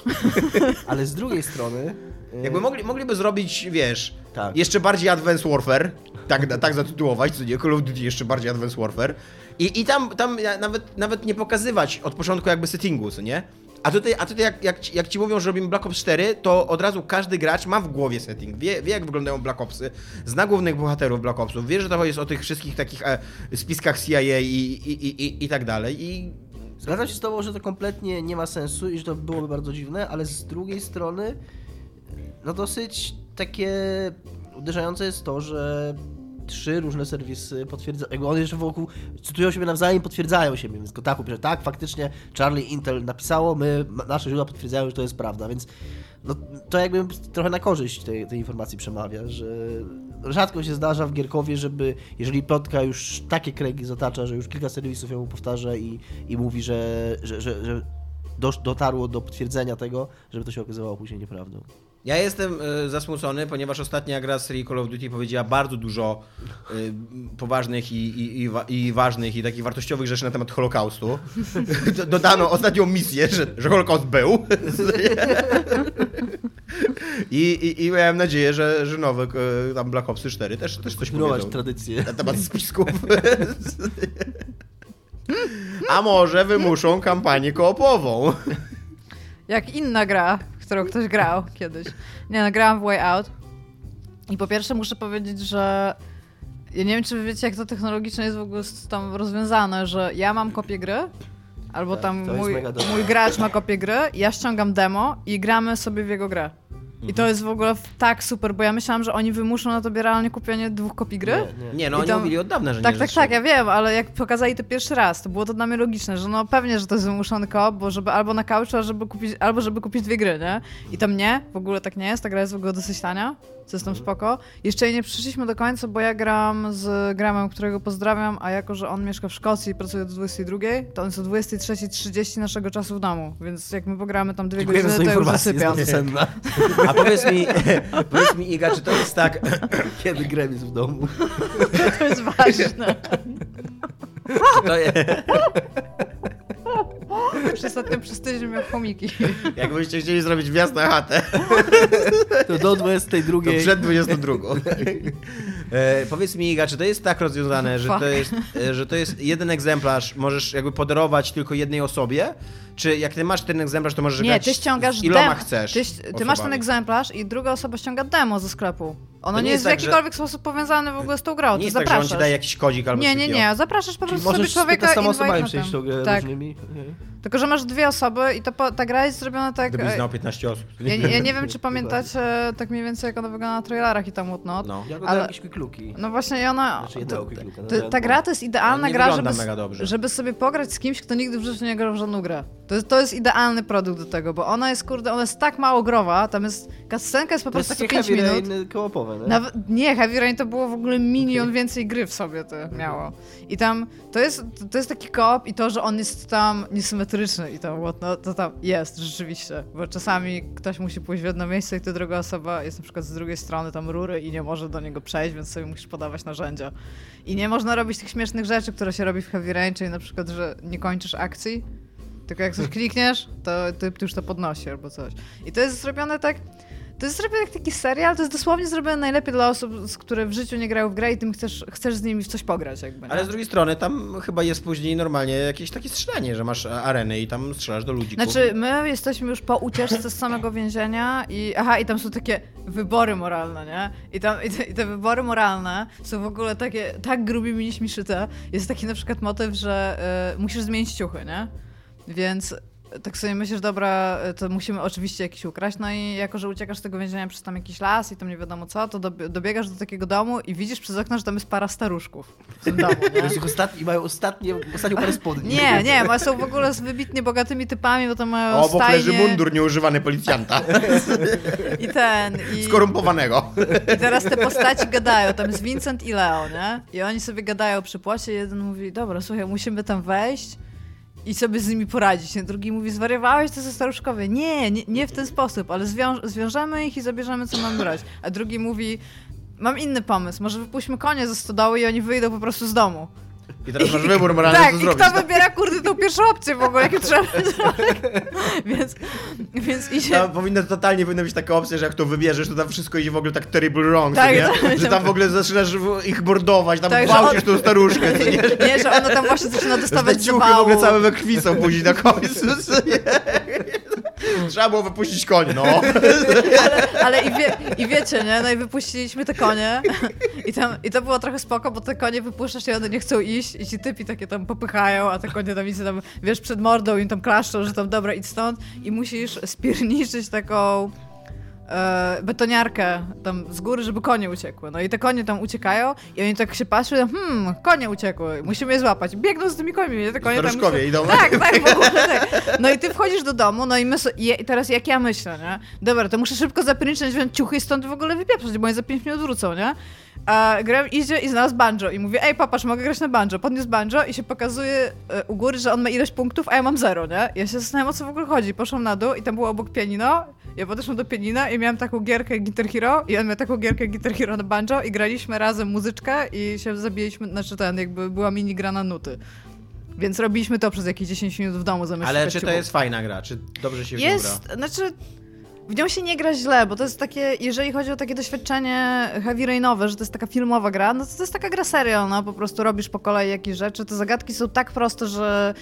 Speaker 4: ale z drugiej strony... e,
Speaker 2: Jakby mogli, mogliby zrobić, wiesz,
Speaker 4: Tak.
Speaker 2: jeszcze bardziej Advanced Warfare, tak, tak zatytułować, co nie, Call of Duty jeszcze bardziej Advanced Warfare i, i tam, tam nawet, nawet nie pokazywać od początku jakby settingu, co nie? A tutaj, a tutaj jak, jak, ci- jak ci mówią, że robimy Black Ops 4, to od razu każdy gracz ma w głowie setting, wie, wie jak wyglądają Black Opsy, zna głównych bohaterów Black Opsów, wie, że to jest o tych wszystkich takich e, spiskach CIA i, i, i, i, i tak dalej i
Speaker 4: Zgadzam się z tobą, że to kompletnie nie ma sensu i że to byłoby bardzo dziwne, ale z drugiej strony no dosyć takie uderzające jest to, że trzy różne serwisy potwierdzają, jakby one jeszcze wokół cytują siebie nawzajem, potwierdzają siebie, więc Kotaku pisze, tak, faktycznie Charlie Intel napisało, my, nasze źródła potwierdzają, że to jest prawda, więc no, to jakby trochę na korzyść tej, tej informacji przemawia, że rzadko się zdarza w Gierkowie, żeby, jeżeli plotka już takie kręgi zatacza, że już kilka serwisów ją powtarza i, i mówi, że, że, że, że dotarło do potwierdzenia tego, żeby to się okazywało później nieprawdą.
Speaker 2: Ja jestem y, zasmucony, ponieważ ostatnia gra z serii Call of Duty powiedziała bardzo dużo y, poważnych i, i, i, wa- i ważnych i takich wartościowych rzeczy na temat Holokaustu. Do- Dodano ostatnią misję, że, że Holokaust był. I, i, I miałem nadzieję, że, że nowe y, tam Black Opsy 4 też, też coś
Speaker 4: Kontynuować
Speaker 2: powiedzą
Speaker 4: tradycję.
Speaker 2: na temat spisków. A może wymuszą kampanię koopową.
Speaker 3: Jak inna gra, w którą ktoś grał kiedyś. Nie no, grałam w Way Out. I po pierwsze muszę powiedzieć, że ja nie wiem, czy wy wiecie, jak to technologicznie jest w ogóle tam rozwiązane, że ja mam kopię gry, albo
Speaker 4: Tak,
Speaker 3: tam mój, mój gracz ma kopię gry, ja ściągam demo i gramy sobie w jego grę. I
Speaker 4: Mhm.
Speaker 3: to jest w ogóle tak super, bo ja myślałam, że oni wymuszą na tobie realnie kupienie dwóch kopii gry.
Speaker 4: Nie, nie.
Speaker 2: Nie, no
Speaker 3: I
Speaker 2: oni
Speaker 3: tam-
Speaker 2: mówili od dawna, że
Speaker 3: Tak,
Speaker 2: nie
Speaker 3: tak,
Speaker 2: że
Speaker 3: tak, ja wiem, ale jak pokazali to pierwszy raz, to było to dla mnie logiczne, że no pewnie, że to jest wymuszony koop, bo żeby albo na couchu, albo żeby kupić, albo żeby kupić dwie gry, nie? I tam nie, w ogóle tak nie jest, ta gra jest w ogóle dosyć tania, co jest tam spoko. Jeszcze jej nie przyszliśmy do końca, bo ja gram z Gramem, którego pozdrawiam, a jako, że on mieszka w Szkocji i pracuje do 22, to on jest o 23.30 naszego czasu w domu, więc jak my pogramy tam dwie godziny, to już
Speaker 4: informację, jest
Speaker 3: zasypiam.
Speaker 2: A powiedz mi, powiedz mi Iga, czy to jest tak,
Speaker 4: Kiedy grem jest w domu.
Speaker 3: To jest ważne.
Speaker 2: czy to jest,
Speaker 3: Już ostatnio przez tydzień miał chomiki.
Speaker 2: jakbyście chcieli zrobić wjazd na chatę,
Speaker 4: To do 22.
Speaker 2: to przed 22. E, powiedz mi Iga, czy to jest tak rozwiązane, że to jest, e, że to jest jeden egzemplarz, możesz jakby podarować tylko jednej osobie? Czy jak ty masz ten egzemplarz, to możesz
Speaker 3: Nie,
Speaker 2: grać
Speaker 3: ty ściągasz
Speaker 2: z iloma
Speaker 3: demo.
Speaker 2: chcesz
Speaker 3: Ty, ty masz ten egzemplarz i druga osoba ściąga demo ze sklepu. Ono nie,
Speaker 2: nie
Speaker 3: jest
Speaker 2: jest
Speaker 3: w
Speaker 2: tak, że-
Speaker 3: jakikolwiek sposób powiązane w ogóle z tą grą.
Speaker 2: Nie
Speaker 3: ty
Speaker 2: jest tak, że on
Speaker 3: zapraszasz.
Speaker 2: ci daje jakiś kodzik albo
Speaker 3: Nie, nie, nie. Zapraszasz po prostu sobie człowieka
Speaker 4: z 15
Speaker 3: invite
Speaker 4: osobami
Speaker 3: na
Speaker 4: przejść tą grę
Speaker 3: Tak.
Speaker 4: różnymi.
Speaker 3: Tylko, że masz dwie osoby i to po, ta gra jest zrobiona tak...
Speaker 2: Gdybyś
Speaker 3: e,
Speaker 2: znał 15 osób. to
Speaker 3: Ja,
Speaker 2: nie-
Speaker 3: ja nie wiem, czy pamiętacie tak mniej więcej, jak ona wygląda na trailerach i tam whatnot.
Speaker 2: No.
Speaker 4: Ja
Speaker 3: Ale-
Speaker 4: jakieś quick looki.
Speaker 3: No właśnie i ona...
Speaker 4: Znaczy quick looka.
Speaker 3: To, ta gra to jest idealna gra,
Speaker 2: wygląda
Speaker 3: żeby,
Speaker 2: mega dobrze.
Speaker 3: żeby sobie pograć z kimś, kto nigdy w życiu nie grał w żadną grę. To jest, to jest idealny produkt do tego, bo ona jest, kurde, ona jest tak mało growa, tam jest, cutscenka jest po
Speaker 4: To jest
Speaker 3: prostu
Speaker 4: takie
Speaker 3: 5
Speaker 4: heavy
Speaker 3: minut.
Speaker 4: rain kołopowe, nie?
Speaker 3: Nawet, nie, Heavy Rain to było w ogóle milion więcej gry w sobie to miało. I tam, to jest, to jest taki koop i to, że on jest tam niesymetryczny i to, what, no, to tam jest rzeczywiście, bo czasami ktoś musi pójść w jedno miejsce i ta druga osoba jest na przykład z drugiej strony tam rury i nie może do niego przejść, więc sobie musisz podawać narzędzia. I nie można robić tych śmiesznych rzeczy, które się robi w Heavy Rain, czyli na przykład, że nie kończysz akcji, tylko jak coś klikniesz, to ty, ty już to podnosi albo coś. I to jest zrobione tak. To jest zrobione jak taki serial, to jest dosłownie zrobione najlepiej dla osób, które w życiu nie grają w grę i tym chcesz, chcesz z nimi w coś pograć jakby. Nie?
Speaker 2: Ale z drugiej strony tam chyba jest później normalnie jakieś takie strzelanie, że masz areny i tam strzelasz do ludzi.
Speaker 3: Znaczy, my jesteśmy już po ucieczce z samego więzienia i aha, i tam są takie wybory moralne, nie? I, tam, i, te, i te wybory moralne są w ogóle takie, tak grubimi niż szyte. Jest taki na przykład motyw, że y, musisz zmienić ciuchy, nie? Więc tak sobie myślisz, dobra, to musimy oczywiście jakiś ukraść, no i jako, że uciekasz z tego więzienia przez tam jakiś las i tam nie wiadomo co, to dob- dobiegasz do takiego domu i widzisz przez okno, że tam jest para staruszków w tym domu, nie?
Speaker 4: ostatni, mają ostatnie, ostatnią parę spodni.
Speaker 3: Nie, nie, bo są w ogóle z wybitnie bogatymi typami, bo to mają
Speaker 2: Obok
Speaker 3: stajnie
Speaker 2: leży mundur nieużywany policjanta.
Speaker 3: i ten, i,
Speaker 2: Skorumpowanego.
Speaker 3: i teraz te postaci gadają, tam jest Vincent i Leo, nie? I oni sobie gadają przy płocie, jeden mówi, dobra, słuchaj, musimy tam wejść i sobie z nimi poradzić. Ten drugi mówi, zwariowałeś, to są staruszkowie. Nie, nie, nie w ten sposób, ale zwią zwiążemy ich i zabierzemy, co mamy brać. A drugi mówi, mam inny pomysł, może wypuśćmy konie ze stodoły i oni wyjdą po prostu z domu.
Speaker 2: I teraz masz wybór moralny,
Speaker 3: tak,
Speaker 2: co
Speaker 3: i
Speaker 2: zrobić.
Speaker 3: kto wybiera, kurde, tą pierwszą opcję w ogóle, jakie trzeba Więc, więc idzie...
Speaker 2: Tam powinno, totalnie powinna być taka opcja, że jak to wybierzesz, to tam wszystko idzie w ogóle tak terrible wrong,
Speaker 3: Tak,
Speaker 2: nie?
Speaker 3: tak.
Speaker 2: Że tam w ogóle zaczynasz ich mordować, tam
Speaker 3: Tak, że
Speaker 2: gwałcisz
Speaker 3: on-
Speaker 2: tą staruszkę, nie?
Speaker 3: Nie, że ona tam właśnie zaczyna
Speaker 2: Że
Speaker 3: dostawać
Speaker 2: te ciuchy w ogóle całe we krwi są później na końcu, nie? Trzeba było wypuścić koń, no.
Speaker 3: Ale, ale i, wie, i wiecie, nie? No i wypuściliśmy te konie i, tam, i to było trochę spoko, bo te konie wypuszczasz i one nie chcą iść i ci typi takie tam popychają, a te konie tam tam, wiesz, przed mordą im tam klaszczą, że tam dobra, idź stąd i musisz spierniczyć taką betoniarkę tam z góry, żeby konie uciekły. No i te konie tam uciekają i oni tak się patrzą, hmm, konie uciekły, musimy je złapać. Biegną z tymi końmi, nie? Te konie tam
Speaker 2: Staruszkowie idą.
Speaker 3: tak, tak, w ogóle tak. No i ty wchodzisz do domu, no i my so, i teraz jak ja myślę, nie? Dobra, to muszę szybko zapierniczyć, wziąć ciuchy i stąd w ogóle wypieprzać, bo oni za 5 minut wrócą, nie? A Graham idzie i znalazł banjo i mówi, ej papasz, mogę grać na banjo. Podniósł banjo i się pokazuje e, u góry, że on ma ileś punktów, a ja mam zero, nie? Ja się zastanawiam, o co w ogóle chodzi. Poszłam na dół i tam było obok pianino. Ja podeszłam do pianina i miałam taką gierkę Guitar Hero i on miał taką gierkę Guitar Hero na banjo i graliśmy razem muzyczkę i się zabiliśmy, znaczy ten, jakby była mini gra na nuty. Więc robiliśmy to przez jakieś 10 minut w domu zamiast
Speaker 2: Ale czy to jest fajna gra? Czy dobrze się w
Speaker 3: Jest,
Speaker 2: gra?
Speaker 3: znaczy w nią się nie gra źle, bo to jest takie, jeżeli chodzi o takie doświadczenie heavy rainowe, że to jest taka filmowa gra, no to to jest taka gra serio, no po prostu robisz po kolei jakieś rzeczy, te zagadki są tak proste, że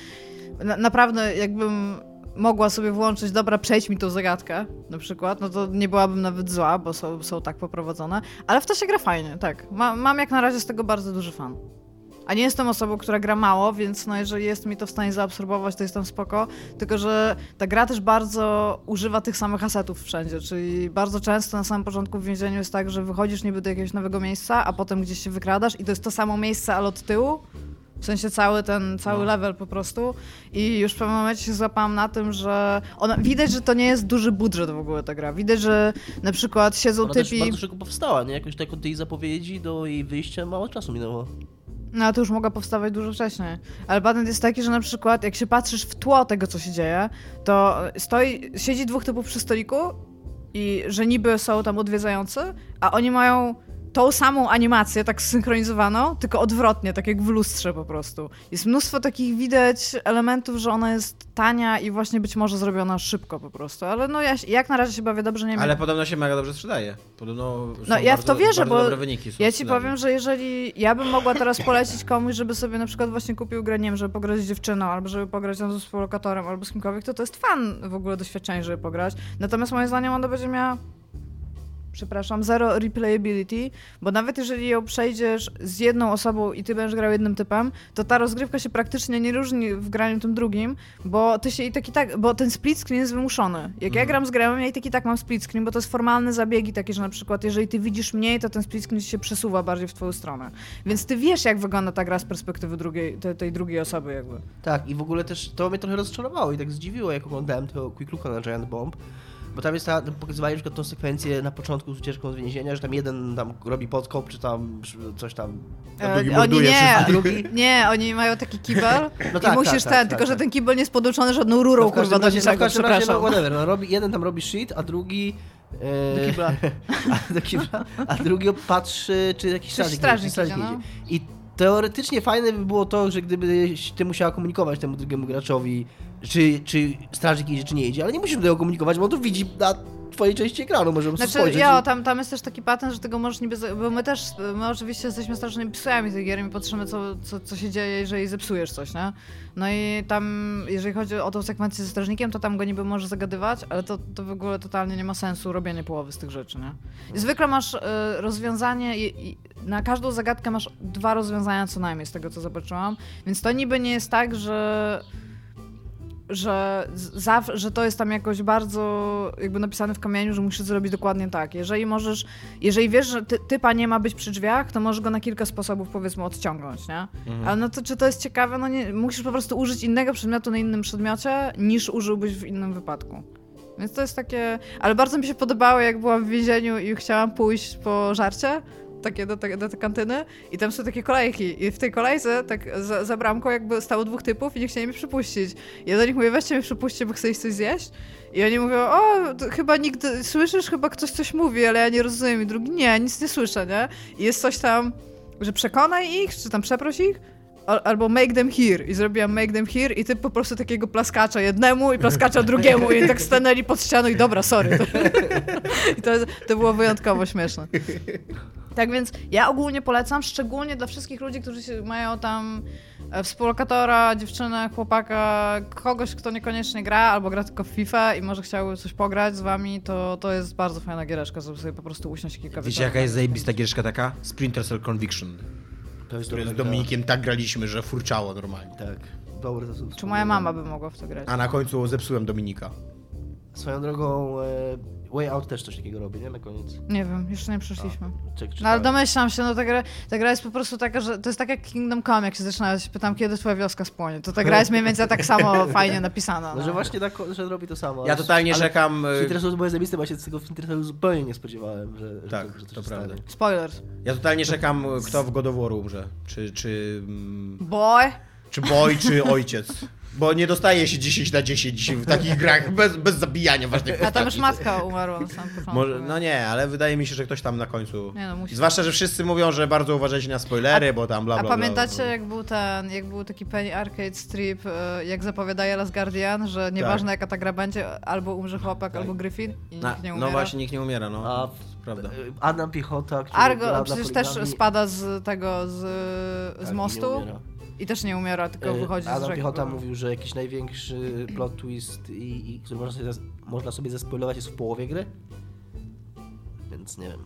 Speaker 3: na, naprawdę jakbym mogła sobie włączyć, dobra, przejdź mi tą zagadkę, na przykład, no to nie byłabym nawet zła, bo są, są tak poprowadzone, ale w to się gra fajnie, tak. Ma, mam jak na razie z tego bardzo duży fan. A nie jestem osobą, która gra mało, więc no jeżeli jest mi to w stanie zaabsorbować, to jestem spoko. Tylko, że ta gra też bardzo używa tych samych asetów wszędzie, czyli bardzo często na samym początku w więzieniu jest tak, że wychodzisz niby do jakiegoś nowego miejsca, a potem gdzieś się wykradasz i to jest to samo miejsce, ale od tyłu. W sensie cały ten, cały
Speaker 2: No.
Speaker 3: level po prostu. I już w pewnym momencie się złapałam na tym, że ona, widać, że to nie jest duży budżet w ogóle ta gra. Widać, że na przykład siedzą
Speaker 4: Ona
Speaker 3: typi...
Speaker 4: bardzo szybko powstała, nie? Jakoś tak od tej zapowiedzi do jej wyjścia mało czasu minęło.
Speaker 3: No to już mogła powstawać dużo wcześniej. Ale patent jest taki, że na przykład jak się patrzysz w tło tego, co się dzieje, to stoi, siedzi dwóch typów przy stoliku i że niby są tam odwiedzający, a oni mają tą samą animację, tak zsynchronizowaną, tylko odwrotnie, tak jak w lustrze po prostu. Jest mnóstwo takich widać elementów, że ona jest tania i właśnie być może zrobiona szybko po prostu. Ale no ja jak na razie się bawię dobrze, nie wiem.
Speaker 2: Ale podobno się mega dobrze sprzedaje. Podobno
Speaker 3: No ja w
Speaker 2: bardzo,
Speaker 3: to wierzę, bo
Speaker 2: dobre wyniki są
Speaker 3: ja
Speaker 2: w
Speaker 3: ci powiem, że jeżeli ja bym mogła teraz polecić komuś, żeby sobie na przykład właśnie kupił grę, nie wiem, żeby pograć z dziewczyną, albo żeby pograć ze współlokatorem, albo z kimkolwiek, to to jest fan w ogóle doświadczenie, żeby pograć. Natomiast moim zdaniem ona będzie miała przepraszam, zero replayability, bo nawet jeżeli ją przejdziesz z jedną osobą i ty będziesz grał jednym typem, to ta rozgrywka się praktycznie nie różni w graniu tym drugim, bo ty się i tak i tak, bo ten split screen jest wymuszony. Jak ja
Speaker 2: Mhm.
Speaker 3: gram z grałem, ja i tak i tak mam split screen, bo to jest formalne zabiegi takie, że na przykład jeżeli ty widzisz mniej, to ten split screen się przesuwa bardziej w twoją stronę. Więc ty wiesz, jak wygląda ta gra z perspektywy drugiej, tej, tej drugiej osoby jakby.
Speaker 4: Tak, i w ogóle też to mnie trochę rozczarowało i tak zdziwiło, jak oglądałem to Quick Looka na Giant Bomb. Bo tam jest ta, pokazywali na przykład tą sekwencję na początku z ucieczką z więzienia, że tam jeden tam robi podkop, czy tam coś tam.
Speaker 2: A drugi
Speaker 3: E,
Speaker 2: morduje
Speaker 3: oni
Speaker 2: wszystkich.
Speaker 4: A
Speaker 3: nie,
Speaker 4: drugi
Speaker 3: nie, oni mają taki kibel
Speaker 4: No
Speaker 3: i
Speaker 4: tak,
Speaker 3: musisz
Speaker 4: tak,
Speaker 3: ten,
Speaker 4: tak,
Speaker 3: tylko
Speaker 4: tak,
Speaker 3: że
Speaker 4: tak.
Speaker 3: ten kibel nie jest podłączony żadną rurą,
Speaker 4: No w każdym
Speaker 3: kurwa, do
Speaker 4: razie, no w
Speaker 3: niczego,
Speaker 4: każdym razie, no whatever, no robi, jeden tam robi shit, a drugi... e,
Speaker 3: Do kibla.
Speaker 4: a, do kibla, a drugi patrzy, czy jakiś strażnik,
Speaker 3: strażnik
Speaker 4: idzie, czy
Speaker 3: idzie, no.
Speaker 4: I teoretycznie fajne by było to, że gdybyś ty musiała komunikować temu drugiemu graczowi, czy, czy strażnik idzie, czy nie idzie, ale nie musisz tego komunikować, bo on to widzi na twojej części ekranu, możemy
Speaker 3: Znaczy,
Speaker 4: spojrzeć.
Speaker 3: ja,
Speaker 4: i-
Speaker 3: tam, tam jest też taki patent, że tego możesz niby, bo my też, my oczywiście jesteśmy strasznymi psami tych gier i my patrzymy, co, co, co się dzieje, jeżeli zepsujesz coś, nie? No i tam, jeżeli chodzi o tą sekwencję ze strażnikiem, to tam go niby możesz zagadywać, ale to, to w ogóle totalnie nie ma sensu robienie połowy z tych rzeczy, nie? I zwykle masz y, rozwiązanie, i, i na każdą zagadkę masz dwa rozwiązania co najmniej, z tego co zobaczyłam, więc to niby nie jest tak, że że, że to jest tam jakoś bardzo jakby napisane w kamieniu, że musisz zrobić dokładnie tak. Jeżeli możesz, jeżeli wiesz, że ty, typa nie ma być przy drzwiach, to możesz go na kilka sposobów powiedzmy odciągnąć, nie?
Speaker 2: Mhm.
Speaker 3: Ale no to czy to jest ciekawe? No nie, musisz po prostu użyć innego przedmiotu na innym przedmiocie, niż użyłbyś w innym wypadku. Więc to jest takie... Ale bardzo mi się podobało, jak byłam w więzieniu i chciałam pójść po żarcie, takie do, do tej kantyny i tam są takie kolejki i w tej kolejce tak za, za bramką jakby stało dwóch typów i nie chcieli mnie przypuścić. Ja do nich mówię, weźcie mnie przypuśćcie, bo iść coś zjeść. I oni mówią, o, chyba nigdy, słyszysz, chyba ktoś coś mówi, ale ja nie rozumiem. I drugi, nie, nic nie słyszę, nie? I jest coś tam, że przekonaj ich, czy tam przeproś ich. Al- albo make them here i zrobiłam make them here i ty po prostu takiego plaskacza jednemu i plaskacza drugiemu i tak stanęli pod ścianą i dobra, sorry. I to, to było wyjątkowo śmieszne. Tak więc ja ogólnie polecam, szczególnie dla wszystkich ludzi, którzy mają tam e, współlokatora, dziewczynę, chłopaka, kogoś, kto niekoniecznie gra albo gra tylko w FIFA i może chciałby coś pograć z wami, to, to jest bardzo fajna giereczka, żeby sobie po prostu usiąść kilka
Speaker 2: Wiecie jaka jest zajebista giereczka taka? Splinter Cell Conviction.
Speaker 4: To jest
Speaker 2: Które z
Speaker 4: dobra
Speaker 2: Dominikiem tak graliśmy, że furczało normalnie.
Speaker 4: Tak, dobre to są
Speaker 3: Czy moja mama by mogła w to grać?
Speaker 2: A na końcu zepsułem Dominika.
Speaker 4: Swoją drogą e, Way Out też coś takiego robi, nie? Na koniec.
Speaker 3: Nie wiem, jeszcze nie przeszliśmy.
Speaker 4: Czek,
Speaker 3: No ale domyślam się, no ta gra, ta gra jest po prostu taka, że to jest tak jak Kingdom Come, jak się zaczyna, ja się pytam, kiedy twoja wioska spłonie. To ta gra jest mniej więcej tak samo fajnie napisana.
Speaker 4: No, że
Speaker 3: No.
Speaker 4: właśnie tak, że robi to samo.
Speaker 2: Ja totalnie
Speaker 4: ale. W
Speaker 2: y,
Speaker 4: Interesu było zajebiste, bo ja się z tego w Interesu zupełnie nie spodziewałem, że, że
Speaker 2: Tak,
Speaker 4: to, że
Speaker 2: to
Speaker 4: się
Speaker 2: prawda.
Speaker 4: stanie.
Speaker 3: Spoilers.
Speaker 2: Ja totalnie czekam, kto w God of War umrze. Czy, czy, mm,
Speaker 3: Boy!
Speaker 2: czy boy, czy ojciec. Bo nie dostaje się 10 na 10 w takich grach bez, bez zabijania ważnych
Speaker 3: A tam już
Speaker 2: postaci.
Speaker 3: matka umarła na samym początku.
Speaker 2: Może, no nie, ale wydaje mi się, że ktoś tam na końcu.
Speaker 3: Nie no, musi.
Speaker 2: Zwłaszcza, że wszyscy mówią, że bardzo uważajcie na spoilery, bo tam bla bla
Speaker 3: A
Speaker 2: bla.
Speaker 3: pamiętacie, jak był ten, jak był taki Penny Arcade Strip, e, jak zapowiadaje Last Guardian, że nieważne jaka ta gra będzie, albo umrze chłopak, albo Griffin i
Speaker 2: Na,
Speaker 3: nikt nie
Speaker 2: no
Speaker 3: umiera.
Speaker 2: właśnie, nikt nie umiera, no.
Speaker 4: A
Speaker 2: prawda.
Speaker 4: e, Adam Piechota, który
Speaker 3: Argo przecież też spada z tego, z,
Speaker 4: Tak,
Speaker 3: z
Speaker 4: nie
Speaker 3: mostu
Speaker 4: umiera.
Speaker 3: I też nie umiera, tylko
Speaker 4: E,
Speaker 3: wychodzi z
Speaker 4: Adam
Speaker 3: rzeki.
Speaker 4: Piechota
Speaker 3: bo-
Speaker 4: mówił, że jakiś największy plot twist, i, i, który można sobie, można sobie zespoilować jest w połowie gry. Więc nie wiem.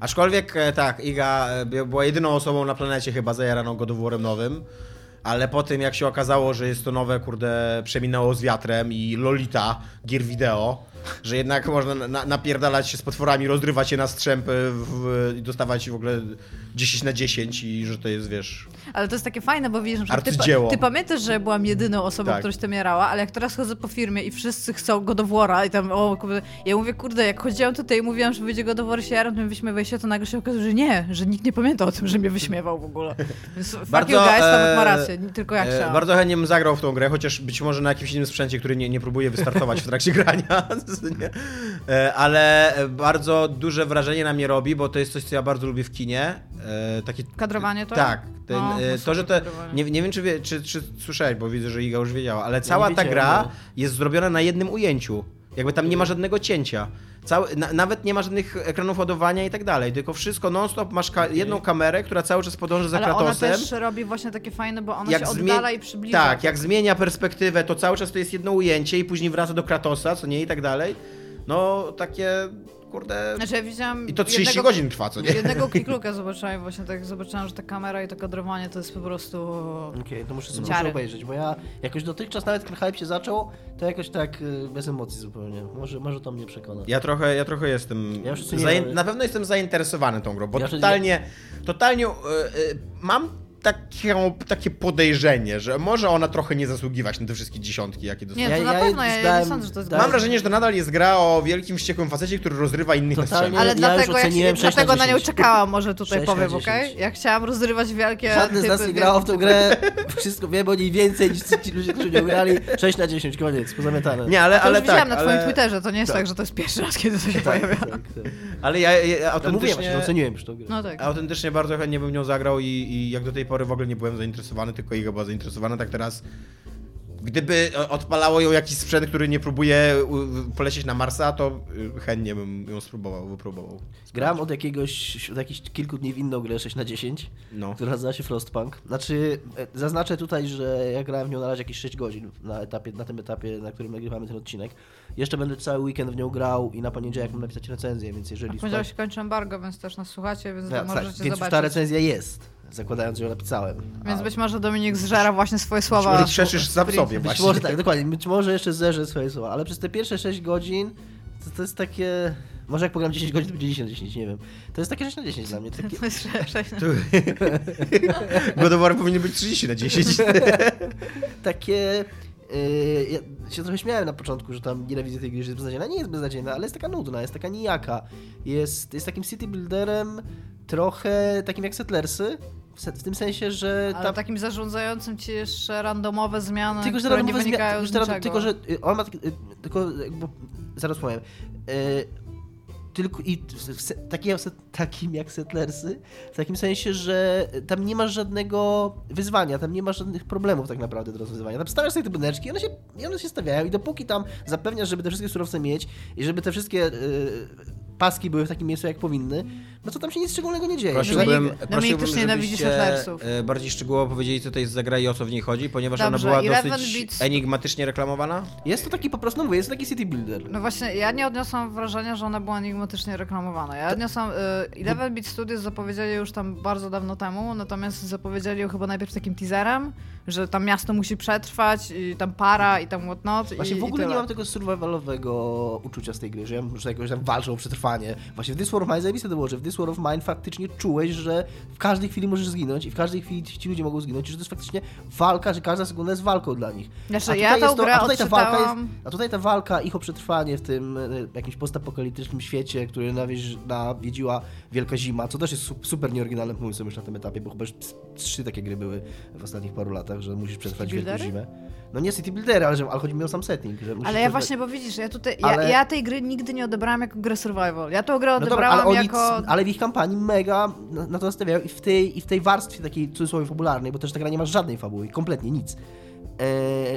Speaker 2: Aczkolwiek e, tak, Iga e, była jedyną osobą na planecie chyba zajaraną God of War'em nowym, ale po tym jak się okazało, że jest to nowe, kurde, przeminęło z wiatrem i Lolita, gier wideo, że jednak można na, napierdalać się z potworami, rozrywać je na strzępy w, i dostawać w ogóle 10 na 10 i że to jest, wiesz...
Speaker 3: Ale to jest takie fajne, bo widzisz, że ty, ty pamiętasz, że byłam jedyną osobą,
Speaker 2: Tak.
Speaker 3: która się tym jarała, ale jak teraz chodzę po firmie i wszyscy chcą God of War'a i tam, o kurde, ja mówię, kurde, jak chodziłam tutaj i mówiłam, że wyjdzie God of War, się jaram, tym wyśmiewaj się, to nagle się okazuje, że nie, że nikt nie pamięta o tym, że mnie wyśmiewał w ogóle. Więc
Speaker 2: Bardzo,
Speaker 3: guys, Tomek
Speaker 2: e,
Speaker 3: ma rację, tylko ja
Speaker 2: E, bardzo chętnie bym zagrał w tą grę, chociaż być może na jakimś innym sprzęcie, który nie, nie próbuje wystartować w trakcie grania. Nie? E, Ale bardzo duże wrażenie na mnie robi, bo to jest coś, co ja bardzo lubię w kinie. E, Takie
Speaker 3: Kadrowanie to?
Speaker 2: Tak. Ten,
Speaker 3: No,
Speaker 2: e, to, że to. Nie, nie wiem, czy, wie, czy, czy słyszałeś, bo widzę, że Iga już wiedziała, ale cała ta gra
Speaker 4: no.
Speaker 2: jest zrobiona na jednym ujęciu. Jakby tam nie ma żadnego cięcia. Cały, na, nawet nie ma żadnych ekranów ładowania i tak dalej, tylko wszystko non-stop masz ka- jedną kamerę, która cały czas podąża za
Speaker 3: Ale ona
Speaker 2: Kratosem.
Speaker 3: też robi właśnie takie fajne, bo ona
Speaker 2: Jak
Speaker 3: się oddala i przybliża.
Speaker 2: Tak, jak zmienia perspektywę, to cały czas to jest jedno ujęcie i później wraca do Kratosa, co nie i tak dalej. No, takie, kurde...
Speaker 3: Znaczy ja widziałam
Speaker 2: I to 30
Speaker 3: jednego,
Speaker 2: godzin trwa, co nie?
Speaker 3: Jednego klikluka zobaczyłem właśnie tak, zobaczyłam, że ta kamera i to kadrowanie to jest po prostu...
Speaker 4: Okej, to muszę sobie
Speaker 3: Ciary.
Speaker 4: muszę obejrzeć, bo ja jakoś dotychczas, nawet ten hype się zaczął, to jakoś tak y, bez emocji zupełnie. Może, może to mnie przekona.
Speaker 2: Ja trochę, ja trochę jestem.
Speaker 4: Ja
Speaker 2: zain- Na pewno jestem zainteresowany tą grą, bo
Speaker 4: Ja już-
Speaker 2: totalnie, totalnie e, e, mam takie, takie podejrzenie, że może ona trochę nie zasługiwać na te wszystkie dziesiątki, jakie
Speaker 3: Nie,
Speaker 2: dostała.
Speaker 3: to
Speaker 4: Ja-
Speaker 3: na
Speaker 4: ja
Speaker 3: pewno, ja, ja nie sądzę, że to jest
Speaker 4: zdałem-
Speaker 2: Mam wrażenie, że to nadal jest gra o wielkim, wściekłym facecie, który rozrywa innych na strzępy.
Speaker 3: Ale
Speaker 4: Ja
Speaker 3: dlatego, ja się,
Speaker 4: sześć na
Speaker 3: dlatego na nią
Speaker 4: 10.
Speaker 3: czekałam, może tutaj
Speaker 4: 6 na
Speaker 3: powiem,
Speaker 4: 10.
Speaker 3: okej? Ja chciałam rozrywać wielkie
Speaker 4: Żadne z nas nie grało w tę grę, wszystko wiemy o niej więcej niż ci ludzie, którzy nie grali. 6 na 10, koniec, pozamiatane.
Speaker 2: Nie, ale, ale
Speaker 3: już widziałam
Speaker 2: tak,
Speaker 3: na twoim
Speaker 2: ale,
Speaker 3: Twitterze, to nie jest
Speaker 2: tak.
Speaker 3: tak, że to jest pierwszy raz, kiedy to się
Speaker 4: Tak,
Speaker 3: pojawia.
Speaker 4: tak, tak.
Speaker 2: ale ja, ja, ja
Speaker 4: Ja mówiłem
Speaker 2: autentycznie...
Speaker 4: właśnie, że oceniłem już tą grę.
Speaker 3: No tak.
Speaker 2: Autentycznie bardzo chętnie bym nią zagrał i, i jak do tej pory w ogóle nie byłem zainteresowany, tylko Iga była zainteresowana, tak teraz gdyby e, odpalało ją jakiś sprzęt, który nie próbuje polecieć na Marsa, to y, chętnie bym ją spróbował, wypróbował.
Speaker 4: Gram od jakiegoś, od jakichś kilku dni w inną grę 6 na 10,
Speaker 2: No.
Speaker 4: która nazywa się Frostpunk. Znaczy, e, zaznaczę tutaj, że ja grałem w nią na razie jakieś 6 godzin na, etapie, na tym etapie, na którym nagrywamy ten odcinek. Jeszcze będę cały weekend w nią grał i na poniedziałek mam napisać recenzję, więc jeżeli...
Speaker 3: Powiedziałeś, się kończy embargo, więc też nas słuchacie, więc
Speaker 4: Ja,
Speaker 3: to
Speaker 4: tak,
Speaker 3: możecie
Speaker 4: więc już ta
Speaker 3: zobaczyć.
Speaker 4: recenzja jest, zakładając, że ją napisałem.
Speaker 3: Więc
Speaker 4: A-
Speaker 3: być może Dominik zżera właśnie swoje słowa.
Speaker 2: może krzeczysz sam
Speaker 3: Sprint.
Speaker 2: sobie.
Speaker 4: Być
Speaker 2: Właśnie.
Speaker 4: może tak, dokładnie. Być może jeszcze zerzę swoje słowa, ale przez te pierwsze 6 godzin to, to jest takie... Może jak pogram 10 godzin, to będzie 10 na 10, nie wiem. To jest takie 6 na 10 dla mnie. Takie,
Speaker 3: To jest sześć na-
Speaker 2: God of War powinien być 30 na 10.
Speaker 4: takie... Yy, ja się trochę śmiałem na początku, że tam nienawidzę tej gry, że jest beznadziejna. Nie jest beznadziejna, ale jest taka nudna, jest taka nijaka. Jest, jest takim city builderem trochę takim jak Settlersy, w, tym sensie, że
Speaker 3: Ale takim zarządzającym ci jeszcze randomowe zmiany,
Speaker 4: Tylko, że
Speaker 3: nie
Speaker 4: randomowe
Speaker 3: wynikają
Speaker 4: zmia-
Speaker 3: z
Speaker 4: tylko, że- tylko, że on ma taki, y, tylko jakby, zaraz powiem. Y, tylko i se- takim, jak Settlersy, w takim sensie, że tam nie masz żadnego wyzwania, tam nie masz żadnych problemów tak naprawdę do rozwiązywania. Tam stawiasz sobie te budyneczki i one się, i one się stawiają i dopóki tam zapewniasz, żeby te wszystkie surowce mieć i żeby te wszystkie y, paski były w takim miejscu jak powinny, no to tam się nic szczególnego nie dzieje.
Speaker 2: Prosiłbym,
Speaker 3: Dominik-
Speaker 2: prosiłbym
Speaker 3: też nienawidzi
Speaker 2: żebyście
Speaker 3: Settlersów.
Speaker 2: e, bardziej szczegółowo powiedzieli, co to jest za gra i o co w niej chodzi, ponieważ
Speaker 3: Dobrze,
Speaker 2: ona była
Speaker 3: Eleven
Speaker 2: dosyć
Speaker 3: Beats-
Speaker 2: enigmatycznie reklamowana.
Speaker 4: Jest to taki po prostu, no mówię, jest to taki city builder.
Speaker 3: No właśnie, ja nie odniosłam wrażenia, że ona była enigmatycznie reklamowana. Ja odniosłam... Y, Eleven Beat Studios zapowiedzieli już tam bardzo dawno temu, natomiast zapowiedzieli ją chyba najpierw takim teaserem, że tam miasto musi przetrwać i tam para i tam whatnot
Speaker 4: Właśnie
Speaker 3: i,
Speaker 4: w ogóle
Speaker 3: i
Speaker 4: nie mam tego survivalowego uczucia z tej gry, że, ja, że jakoś tam walczą o przetrwanie. Właśnie w This War of zajebiste to było, że w This War of Mine faktycznie czułeś, że w każdej chwili możesz zginąć i w każdej chwili ci ludzie mogą zginąć, i że to jest faktycznie walka, że każda sekunda jest walką dla nich.
Speaker 3: Znaczy,
Speaker 4: A
Speaker 3: ja
Speaker 4: tutaj
Speaker 3: tą
Speaker 4: jest to-
Speaker 3: grę
Speaker 4: a tutaj ta walka jest. A tutaj ta walka ich o przetrwanie w tym e, jakimś postapokaliptycznym świecie, który nawieź- nawiedziła wielka zima, co też jest su- super nieoryginalnym pomysłem już na tym etapie, bo chyba już trzy takie gry były w ostatnich paru latach, że musisz przetrwać wielką zimę. No nie City Buildery, ale, że, ale chodzi mi o sam setting.
Speaker 3: Ale ja właśnie, bo widzisz, ja tutaj,
Speaker 4: Ale-
Speaker 3: ja, ja tej gry nigdy nie odebrałam jako grę survival. Ja tą grę
Speaker 4: No dobra,
Speaker 3: odebrałam
Speaker 4: ale oni,
Speaker 3: jako...
Speaker 4: ale w ich kampanii mega na, na to nastawiają i w tej, i w tej warstwie takiej cudzysłowie fabularnej, bo też ta gra nie ma żadnej fabuły, kompletnie nic. E,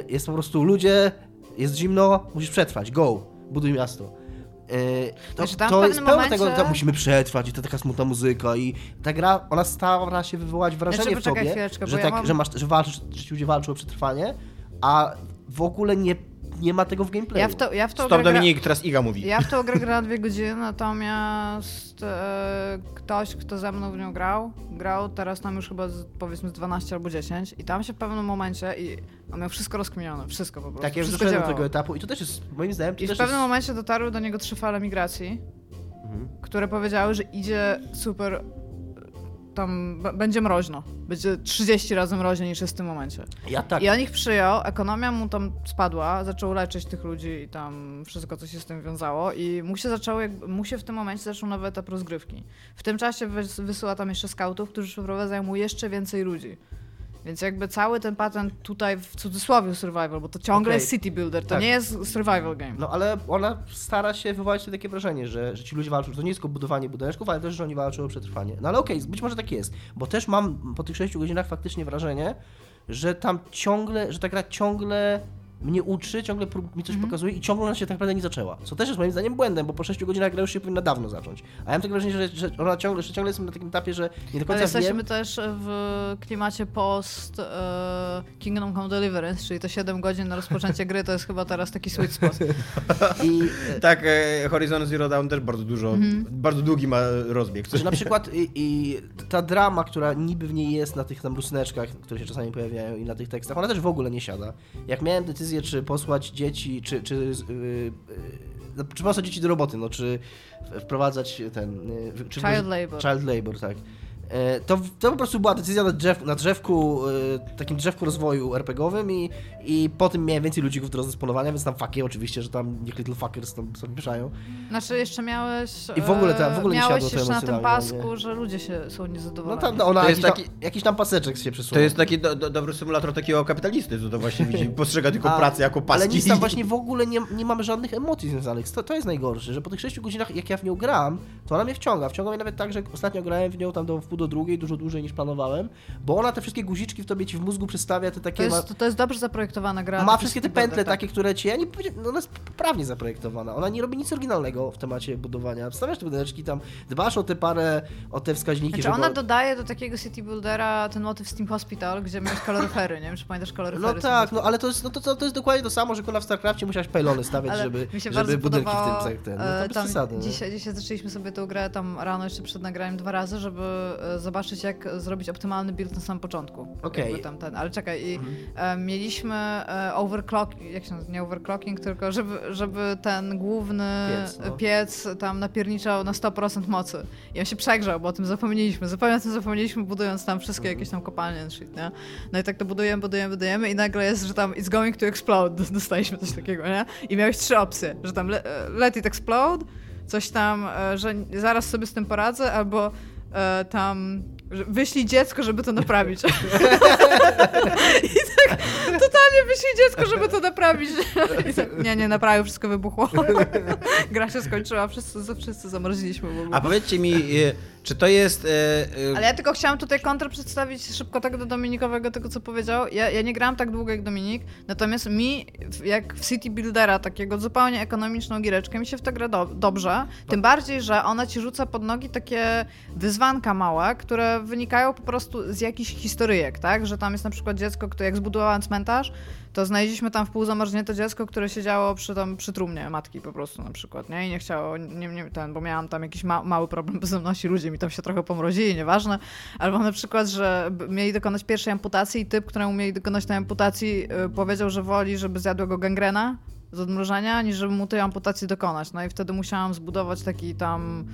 Speaker 4: jest po prostu ludzie, jest zimno, musisz przetrwać, go, buduj miasto. E, to
Speaker 3: Znaczy, tam
Speaker 4: to jest pełno
Speaker 3: momencie-
Speaker 4: tego, że musimy przetrwać i to taka smutna muzyka i ta gra, ona stara się wywołać wrażenie
Speaker 3: Znaczy,
Speaker 4: w tobie, że,
Speaker 3: bo ja
Speaker 4: tak,
Speaker 3: mam-
Speaker 4: że, masz, że, walczysz, że ci ludzie walczą o przetrwanie, a w ogóle nie, nie ma tego w gameplayu.
Speaker 3: Ja w, to, ja w tą
Speaker 2: Stop
Speaker 3: gra...
Speaker 2: Dominik, teraz Iga mówi.
Speaker 3: Ja w tą grę grałem dwie godziny, natomiast e, ktoś, kto ze mną w nią grał, grał teraz tam już chyba z, powiedzmy z 12 albo 10 i tam się w pewnym momencie i on miał wszystko rozkminione, wszystko po prostu,
Speaker 4: tak, ja już doszedłem do tego etapu i to też jest, moim zdaniem, to
Speaker 3: I w
Speaker 4: też
Speaker 3: pewnym
Speaker 4: jest...
Speaker 3: momencie dotarły do niego trzy fale migracji,
Speaker 4: Mhm.
Speaker 3: które powiedziały, że idzie super tam będzie mroźno. Będzie 30 razy mroźniej niż jest w tym momencie.
Speaker 4: Ja tak.
Speaker 3: I on ich przyjął, ekonomia mu tam spadła, zaczął leczyć tych ludzi i tam wszystko, co się z tym wiązało i mu się zaczęło, jakby, mu się w tym momencie zaczął nowy etap rozgrywki. W tym czasie wys- wysyła tam jeszcze skautów, którzy przeprowadzają mu jeszcze więcej ludzi. Więc jakby cały ten patent tutaj w cudzysłowie survival, bo to ciągle
Speaker 4: Okej.
Speaker 3: jest city builder, to
Speaker 4: Tak.
Speaker 3: nie jest survival game.
Speaker 4: No ale ona stara się wywołać takie wrażenie, że, że ci ludzie walczą. To nie jest tylko budowanie budyneczków, ale też, że oni walczą o przetrwanie. No ale okej, być może tak jest, bo też mam po tych 6 godzinach faktycznie wrażenie, że tam ciągle, że ta gra ciągle mnie uczy, ciągle mi coś
Speaker 3: Mhm.
Speaker 4: pokazuje i ciągle ona się tak naprawdę nie zaczęła. Co też jest moim zdaniem błędem, bo po 6 godzinach gra już się powinna dawno zacząć. A ja mam takie wrażenie, że, że ona ciągle, że ciągle jestem na takim etapie, że nie do
Speaker 3: Ale
Speaker 4: końca
Speaker 3: jesteśmy
Speaker 4: wiem.
Speaker 3: też w klimacie post e, Kingdom Come Deliverance, czyli te 7 godzin na rozpoczęcie gry to jest chyba teraz taki sweet spot.
Speaker 4: I,
Speaker 2: Tak, e, Horizon Zero Dawn też bardzo dużo,
Speaker 3: Mhm.
Speaker 2: bardzo długi ma rozbieg.
Speaker 4: Na przykład i, i ta drama, która niby w niej jest na tych tam rusneczkach, które się czasami pojawiają i na tych tekstach, ona też w ogóle nie siada. Jak miałem decyzję, czy posłać dzieci, czy, czy, yy, no, czy posłać dzieci do roboty, no, czy wprowadzać ten... Yy, czy
Speaker 3: Child labor.
Speaker 4: Child labor, tak. E, To, to po prostu była decyzja na, drzew, na drzewku, e, takim drzewku rozwoju RPGowym i, i po tym miałem więcej ludzi do rozdysponowania, więc tam fucky oczywiście, że tam niech Little Fuckers tam sobie mieszają.
Speaker 3: Znaczy jeszcze miałeś.
Speaker 4: I w ogóle ta- w ogóle nie
Speaker 3: miałeś
Speaker 4: to
Speaker 3: jeszcze na tym pasku,
Speaker 4: nie?
Speaker 3: że ludzie się są
Speaker 4: No
Speaker 3: niezadowoleni.
Speaker 4: tam no, ona
Speaker 2: To jest
Speaker 4: jakiś,
Speaker 2: taki-
Speaker 4: tam, jakiś tam paseczek się przesunął.
Speaker 2: To jest taki do, do, dobry symulator takiego kapitalisty, co to właśnie widzi, postrzega tylko
Speaker 4: A,
Speaker 2: pracę jako paski.
Speaker 4: Ale nic tam właśnie w ogóle nie, nie mamy żadnych emocji związanych. To, to jest najgorsze, że po tych 6 godzinach, jak ja w nią gram, to ona mnie wciąga. Wciąga mnie nawet tak, że ostatnio grałem w nią tam do wpół do drugiej, dużo dłużej niż planowałem, bo ona te wszystkie guziczki w tobie ci w mózgu przedstawia, te
Speaker 3: To
Speaker 4: takie...
Speaker 3: jest, to jest dobrze zaprojektowana gra.
Speaker 4: ma, wszystkie te pętle
Speaker 3: tak.
Speaker 4: takie, które ci... Ja nie powiedziałem, no ona jest poprawnie zaprojektowana. Ona nie robi nic oryginalnego w temacie budowania. Wstawiasz te budyneczki tam, dbasz o te parę, o te wskaźniki,
Speaker 3: Znaczy
Speaker 4: żeby...
Speaker 3: ona dodaje do takiego city buildera ten motyw Steam Hospital, gdzie miałeś kaloryfery, nie wiem czy pamiętasz kaloryfery.
Speaker 4: No tak, no ale to jest, no to, to, to jest dokładnie to samo, że kurwa w StarCraftie musiałeś pylony stawiać, żeby, żeby budynki w tym ten. No
Speaker 3: e,
Speaker 4: to bez
Speaker 3: tam
Speaker 4: przesady. nie?
Speaker 3: dzisiaj, dzisiaj zaczęliśmy sobie tę grę tam rano jeszcze przed nagraniem dwa razy, żeby e, zobaczyć jak zrobić optymalny build na samym początku.
Speaker 4: Okej. Mhm.
Speaker 3: Ten, ale czekaj, i e, mieliśmy e, overclock, jak się nazywa, nie overclocking, tylko żeby, żeby ten główny
Speaker 4: Piec, no.
Speaker 3: piec tam napierniczał na 100% mocy. I on się przegrzał, bo o tym zapomnieliśmy. Zupełnie o tym zapomnieliśmy, budując tam wszystkie
Speaker 4: Mhm.
Speaker 3: jakieś tam kopalnie shit, nie? No i tak to budujemy, budujemy, budujemy i nagle jest, że tam it's going to explode. Dostaliśmy coś takiego, nie? I miałeś trzy opcje, że tam le, let it explode, coś tam, e, że zaraz sobie z tym poradzę, albo e, tam wyślij dziecko, żeby to naprawić. I tak totalnie nie wyślij dziecko, żeby to naprawić. I tak, nie, nie naprawił, wszystko wybuchło. Gra się skończyła, wszyscy, wszyscy zamroziliśmy w ogóle.
Speaker 2: A powiedzcie mi, y, czy to jest... y, y,
Speaker 3: Ale ja tylko chciałam tutaj kontrę przedstawić szybko tak do Dominikowego, tego co powiedział. Ja, ja nie grałam tak długo jak Dominik, natomiast mi, jak w City Buildera, takiego zupełnie ekonomiczną giereczkę, mi się w to gra do, dobrze. Tym bardziej, że ona ci rzuca pod nogi takie wyzwanka małe, które wynikają po prostu z jakichś historyjek, tak? Że tam jest na przykład dziecko, które jak zbudowałem cmentarz, to znaleźliśmy tam w pół zamarznięte dziecko, które siedziało przy, tam, przy trumnie matki po prostu na przykład, nie? I nie chciało, nie, nie, ten, bo miałam tam jakiś ma, mały problem bezdomności, ludzie mi tam się trochę pomrozili, nieważne. Albo na przykład, że mieli dokonać pierwszej amputacji i typ, któremu mieli dokonać tej amputacji, y, powiedział, że woli, żeby zjadła go gangrena z odmrożenia, niż żeby mu tej amputacji dokonać. No i wtedy musiałam zbudować taki tam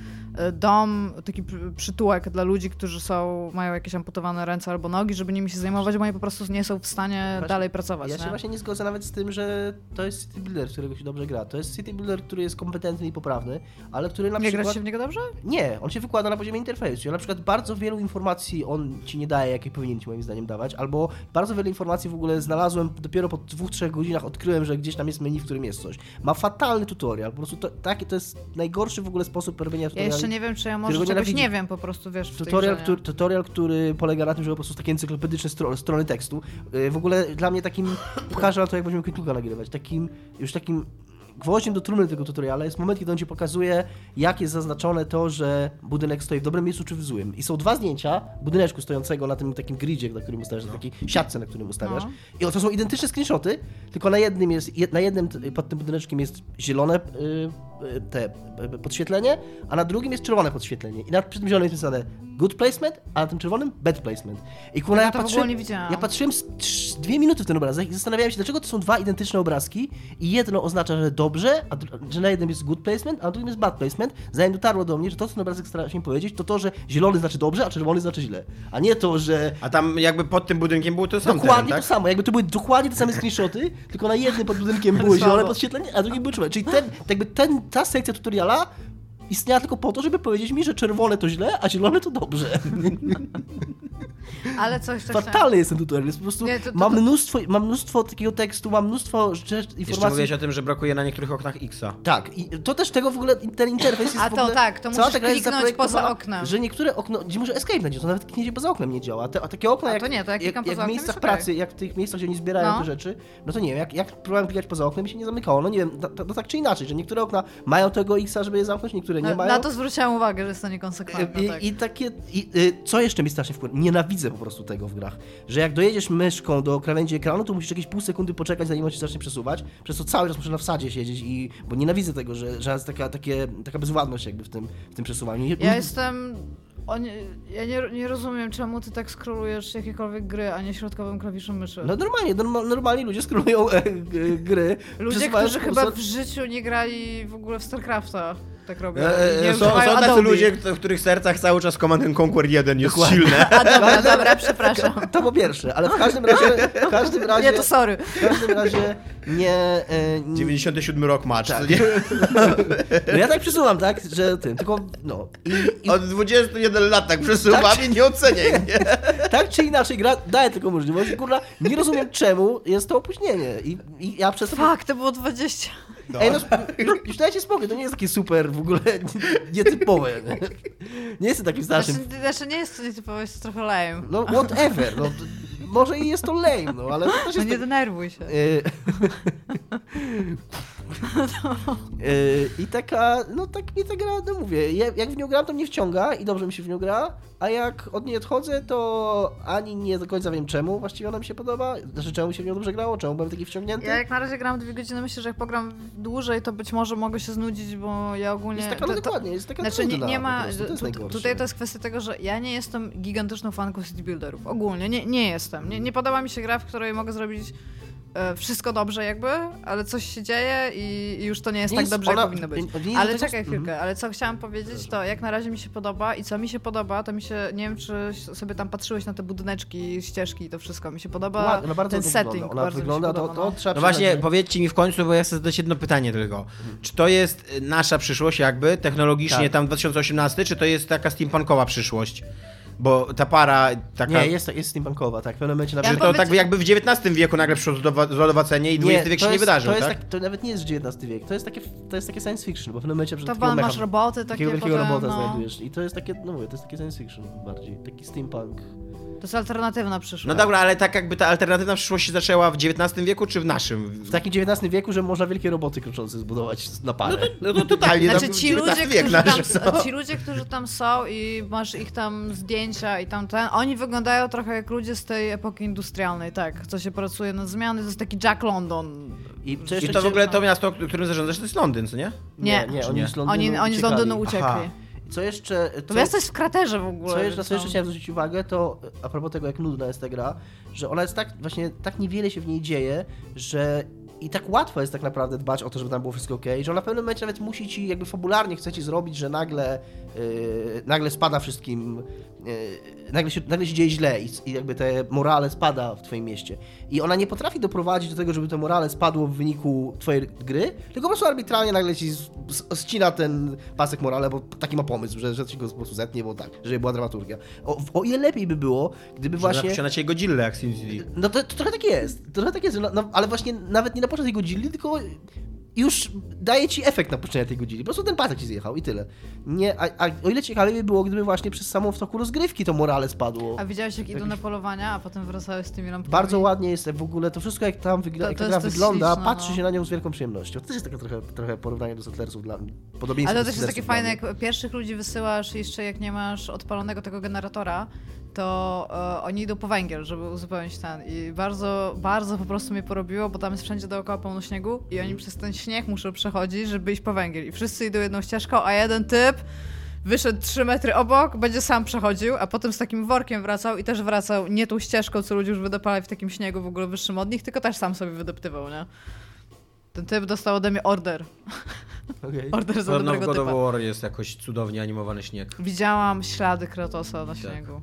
Speaker 3: dom, taki pr- przytułek dla ludzi, którzy są, mają jakieś amputowane ręce albo nogi, żeby nimi się zajmować, bo oni po prostu nie są w stanie
Speaker 4: Właśnie-
Speaker 3: dalej pracować.
Speaker 4: Ja się
Speaker 3: nie?
Speaker 4: właśnie nie zgodzę nawet z tym, że to jest City Builder, którego się dobrze gra. To jest City Builder, który jest kompetentny i poprawny, ale który na
Speaker 3: Nie
Speaker 4: przykład...
Speaker 3: grać się w niego dobrze?
Speaker 4: Nie, on się wykłada na poziomie interfejsu. Ja na przykład bardzo wielu informacji on ci nie daje, jakie powinien ci moim zdaniem dawać, albo bardzo wiele informacji w ogóle znalazłem dopiero po dwóch, trzech godzinach odkryłem, że gdzieś tam jest menu, w którym jest coś. Ma fatalny tutorial, po prostu to, taki, to jest najgorszy w ogóle sposób robienia
Speaker 3: Ja
Speaker 4: tutoriali.
Speaker 3: Jeszcze nie wiem, czy ja może czegoś nie wiem po prostu, wiesz,
Speaker 4: Tutorial, który, tutorial, który polega na tym, że po prostu takie encyklopedyczne stro, strony tekstu. Yy, W ogóle dla mnie takim, pokażę na to, jak będziemy Quick nagrywać, takim, już takim gwoździem do trumny tego tutoriala jest moment, kiedy on ci pokazuje, jak jest zaznaczone to, że budynek stoi w dobrym miejscu czy w złym. I są dwa zdjęcia budyneczku stojącego na tym takim gridzie, na którym ustawiasz, na takiej siatce, na którym ustawiasz.
Speaker 3: No.
Speaker 4: I to są identyczne screenshoty, tylko na jednym jest, na jednym pod tym budyneczkiem jest zielone y, y, te y, podświetlenie, a na drugim jest czerwone podświetlenie. I na przy tym zielonym jest napisane good placement, a na tym czerwonym bad placement. I kurwa,
Speaker 3: Ja
Speaker 4: ja
Speaker 3: to w
Speaker 4: patrzyłem,
Speaker 3: ogóle nie widziałam.
Speaker 4: ja patrzyłem trz- dwie minuty w ten obrazek i zastanawiałem się, dlaczego to są dwa identyczne obrazki i jedno oznacza, że dobrze, a że na jednym jest good placement, a na drugim jest bad placement. Zanim dotarło do mnie, że to, co ten obrazek stara się mi powiedzieć, to to, że zielony znaczy dobrze, a czerwony znaczy źle. A nie to, że
Speaker 2: A tam jakby pod tym budynkiem był to sam
Speaker 4: Dokładnie
Speaker 2: teren,
Speaker 4: to
Speaker 2: tak?
Speaker 4: samo, jakby to były dokładnie te same screenshoty, tylko na jednym pod budynkiem było
Speaker 3: Słabo.
Speaker 4: zielone podświetlenie, a drugim było czerwone. Czyli ten, jakby ten, ta sekcja tutoriala istniała tylko po to, żeby powiedzieć mi, że czerwone to źle, a zielone to dobrze.
Speaker 3: Ale coś, coś
Speaker 4: Fatalny jest ten tutorial, jest po prostu,
Speaker 3: Nie, to- to-
Speaker 4: mam, mnóstwo, mam mnóstwo takiego tekstu, mam mnóstwo rzeczy,
Speaker 2: Jeszcze
Speaker 4: informacji.
Speaker 2: mówiłeś o tym, że brakuje na niektórych oknach Xa.
Speaker 4: Tak, i to też tego w ogóle, ten interfejs jest
Speaker 3: A to tak, to musisz kliknąć poza oknem.
Speaker 4: Że niektóre okno, gdzie może escape będzie, to nawet kliknięcie poza oknem nie działa. A, te, a takie okna
Speaker 3: A
Speaker 4: jak,
Speaker 3: to nie, to jak
Speaker 4: jak, jak w miejscach pracy, jak w tych miejscach, gdzie oni zbierają
Speaker 3: No.
Speaker 4: te rzeczy, no to nie wiem, jak, jak próbowałem klikać poza oknem, mi się nie zamykało. No nie wiem, to, to, to tak czy inaczej, że niektóre okna mają tego X-a, żeby je zamknąć, niektóre nie
Speaker 3: Na,
Speaker 4: mają.
Speaker 3: na to zwróciłam uwagę, że jest to niekonsekwentne.
Speaker 4: I,
Speaker 3: tak.
Speaker 4: I takie. I, y, co jeszcze mi strasznie wpływa? Nienawidzę po prostu tego w grach. Że jak dojedziesz myszką do krawędzi ekranu, to musisz jakieś pół sekundy poczekać, zanim on się zacznie przesuwać. Przez to cały czas muszę na wsadzie siedzieć i. Bo nienawidzę tego, że, że jest taka, takie, taka bezwładność jakby w tym, w tym przesuwaniu.
Speaker 3: Ja jestem... Ja nie, nie rozumiem, czemu ty tak skrolujesz jakiekolwiek gry, a nie środkowym klawiszem myszy.
Speaker 4: No normalnie, norma, normalni ludzie skrólują e, gry.
Speaker 3: Ludzie, którzy chyba w życiu nie grali w ogóle w StarCrafta, tak robią.
Speaker 2: E,
Speaker 3: I nie
Speaker 2: e, są, są tacy
Speaker 3: Adobe.
Speaker 2: ludzie, w których sercach cały czas Command and Conquer 1 jest
Speaker 4: Dokładnie.
Speaker 2: silne.
Speaker 3: A dobra, dobra, przepraszam.
Speaker 4: To po pierwsze, ale w każdym razie. W każdym razie.
Speaker 3: Nie, to sorry.
Speaker 4: W każdym razie nie. E, nie
Speaker 2: 97 rok match,
Speaker 4: Tak. no ja tak przesuwam, tak? Że tym, tylko. No. I, i
Speaker 2: Od 21 lat tak przesuwam
Speaker 4: Tak.
Speaker 2: i nie oceniaj mnie.
Speaker 4: Tak czy inaczej, gra daje tylko możliwość. Kurwa, nie rozumiem czemu jest to opóźnienie. I, i ja przez to.
Speaker 3: Fuck, to było 20.
Speaker 4: Ej, no, już, już dajcie spokój, to nie jest takie super w ogóle nietypowe. Nie, nie jestem takim
Speaker 3: Znaczy,
Speaker 4: starszym.
Speaker 3: znaczy nie jest to nietypowe, jest to trochę lame.
Speaker 4: No, whatever. No, może i jest to lame, no, ale to też
Speaker 3: No
Speaker 4: jest.
Speaker 3: nie
Speaker 4: tak-
Speaker 3: denerwuj się.
Speaker 4: Y, I taka, no tak mnie ta gra, no mówię, ja- jak w nią gram, to mnie wciąga i dobrze mi się w nią gra, a jak od niej odchodzę, to ani nie do końca wiem czemu właściwie ona mi się podoba, znaczy czemu mi się w nią dobrze grało, czemu byłem taki wciągnięty.
Speaker 3: Ja jak na razie gram dwie godziny, myślę, że jak pogram dłużej, to być może mogę się znudzić, bo ja ogólnie...
Speaker 4: Jest taka, no
Speaker 3: to,
Speaker 4: dokładnie, jest taka
Speaker 3: Znaczy nie,
Speaker 4: trudna
Speaker 3: nie ma.
Speaker 4: prostu, to jest
Speaker 3: tu, tutaj to jest kwestia tego, że ja nie jestem gigantyczną fanką city builderów. Ogólnie nie, nie jestem. Nie, nie podoba mi się gra, w której mogę zrobić wszystko dobrze jakby, ale coś się dzieje i, już to nie jest
Speaker 4: Nie
Speaker 3: tak
Speaker 4: jest
Speaker 3: dobrze,
Speaker 4: ona-
Speaker 3: jak powinno być.
Speaker 4: nie- nie
Speaker 3: Ale czekaj chwilkę,
Speaker 4: Mhm.
Speaker 3: ale co chciałam powiedzieć, to jak na razie mi się podoba i co mi się podoba, to mi się, nie wiem czy sobie tam patrzyłeś na te budyneczki, ścieżki i to wszystko, mi się podoba
Speaker 4: bardzo
Speaker 3: ten setting.
Speaker 4: wygląda. Ona
Speaker 3: bardzo mi się
Speaker 4: wygląda, to, to
Speaker 3: no.
Speaker 4: trzeba
Speaker 2: No właśnie, powiedzcie mi w końcu, bo ja chcę zadać jedno pytanie tylko. Czy to jest y, nasza przyszłość jakby, technologicznie
Speaker 4: Tak.
Speaker 2: tam 2018, czy to jest taka steampunkowa przyszłość? Bo ta para taka...
Speaker 4: Nie, jest, jest steampunkowa, tak. W pewnym momencie
Speaker 2: Że
Speaker 4: nawet...
Speaker 2: to
Speaker 3: powiedz-
Speaker 2: tak jakby w XIX wieku nagle przyszło zlodowa- zlodowacenie i XX wiek się
Speaker 4: to
Speaker 2: nie
Speaker 4: jest,
Speaker 2: wydarzył,
Speaker 4: to jest
Speaker 2: tak?
Speaker 4: To nawet nie jest XIX wiek, to jest takie, to jest takie science fiction, bo w pewnym momencie... że
Speaker 3: To pan masz roboty takie
Speaker 4: Takiego wielkiego
Speaker 3: potem,
Speaker 4: robota
Speaker 3: no.
Speaker 4: znajdujesz. I to jest takie, no mówię, to jest takie science fiction bardziej, taki steampunk.
Speaker 3: To jest alternatywna przyszłość.
Speaker 2: No dobra, ale tak jakby ta alternatywna przyszłość się zaczęła w XIX wieku czy w naszym?
Speaker 4: W takim XIX wieku, że można wielkie roboty kroczące zbudować na parę.
Speaker 2: No to totalnie,
Speaker 3: Znaczy
Speaker 2: tam
Speaker 3: ci ludzie, którzy tam,
Speaker 2: nasz, no.
Speaker 3: ci ludzie, którzy tam są i masz ich tam zdjęcia i tam ten, oni wyglądają trochę jak ludzie z tej epoki industrialnej, tak, co się pracuje na zmiany, to jest taki Jack London.
Speaker 4: I,
Speaker 2: I to w ogóle
Speaker 3: no.
Speaker 2: to miasto, którym zarządzasz, to jest Londyn, co nie?
Speaker 3: Nie.
Speaker 4: nie,
Speaker 2: Czy
Speaker 4: oni
Speaker 2: nie?
Speaker 4: z Londynu
Speaker 3: Oni, oni z uciekli.
Speaker 2: Aha.
Speaker 4: Co jeszcze...
Speaker 3: To
Speaker 4: Co,
Speaker 3: miasto jest w kraterze w ogóle.
Speaker 4: co jeszcze, co jeszcze chciałem zwrócić uwagę, to a propos tego, jak nudna jest ta gra, że ona jest tak, właśnie tak niewiele się w niej dzieje, że i tak łatwo jest tak naprawdę dbać o to, żeby tam było wszystko ok, że ona w pewnym momencie nawet musi ci, jakby fabularnie chce ci zrobić, że nagle, nagle spada wszystkim, yy, nagle, się, nagle się dzieje źle i, i jakby te morale spada w twoim mieście. I ona nie potrafi doprowadzić do tego, żeby te morale spadło w wyniku twojej gry, tylko po prostu arbitralnie nagle ci ścina ten pasek morale, bo taki ma pomysł, że, że ci go po prostu zetnie, bo tak, żeby była dramaturgia. O, o ile lepiej by było, gdyby
Speaker 2: Właśnie...
Speaker 4: właśnie...
Speaker 2: na ciebie Godzilla jak City.
Speaker 4: No to, to trochę tak jest. Trochę tak jest, no, no, ale właśnie nawet nie na początek tej godzili, tylko już daje ci efekt napuszczenia tej godzili. Po prostu ten pasek ci zjechał i tyle. Nie, a, a o ile ciekawiej by było, gdyby właśnie przez samą w toku rozgrywki to morale spadło.
Speaker 3: A widziałeś jak idą na polowania, a potem wracały z tymi lampkami?
Speaker 4: Bardzo ładnie jest w ogóle to wszystko, jak tam wygl-
Speaker 3: To-
Speaker 4: jak
Speaker 3: to
Speaker 4: gra wygląda,
Speaker 3: śliczne,
Speaker 4: patrzy
Speaker 3: no.
Speaker 4: się na nią z wielką przyjemnością. To też jest takie trochę, trochę porównanie do Settlersów dla. Podobieństwo
Speaker 3: Ale to też jest takie fajne, jak pierwszych ludzi wysyłasz jeszcze jak nie masz odpalonego tego generatora, to e, oni idą po węgiel, żeby uzupełnić ten. I bardzo, bardzo po prostu mnie porobiło, bo tam jest wszędzie dookoła pełno śniegu i oni przez ten śnieg muszą przechodzić, żeby iść po węgiel. I wszyscy idą jedną ścieżką, a jeden typ wyszedł 3 metry obok, będzie sam przechodził, a potem z takim workiem wracał i też wracał nie tą ścieżką, co ludzie już wydopali w takim śniegu w ogóle wyższym od nich, tylko też sam sobie wydeptywał, nie? Ten typ dostał ode mnie order.
Speaker 4: Okej.
Speaker 3: Order za
Speaker 2: Podobno w
Speaker 3: dobrego
Speaker 2: God of
Speaker 3: typa.
Speaker 2: War jest jakoś cudownie animowany śnieg.
Speaker 3: Widziałam ślady Kratosa na śniegu.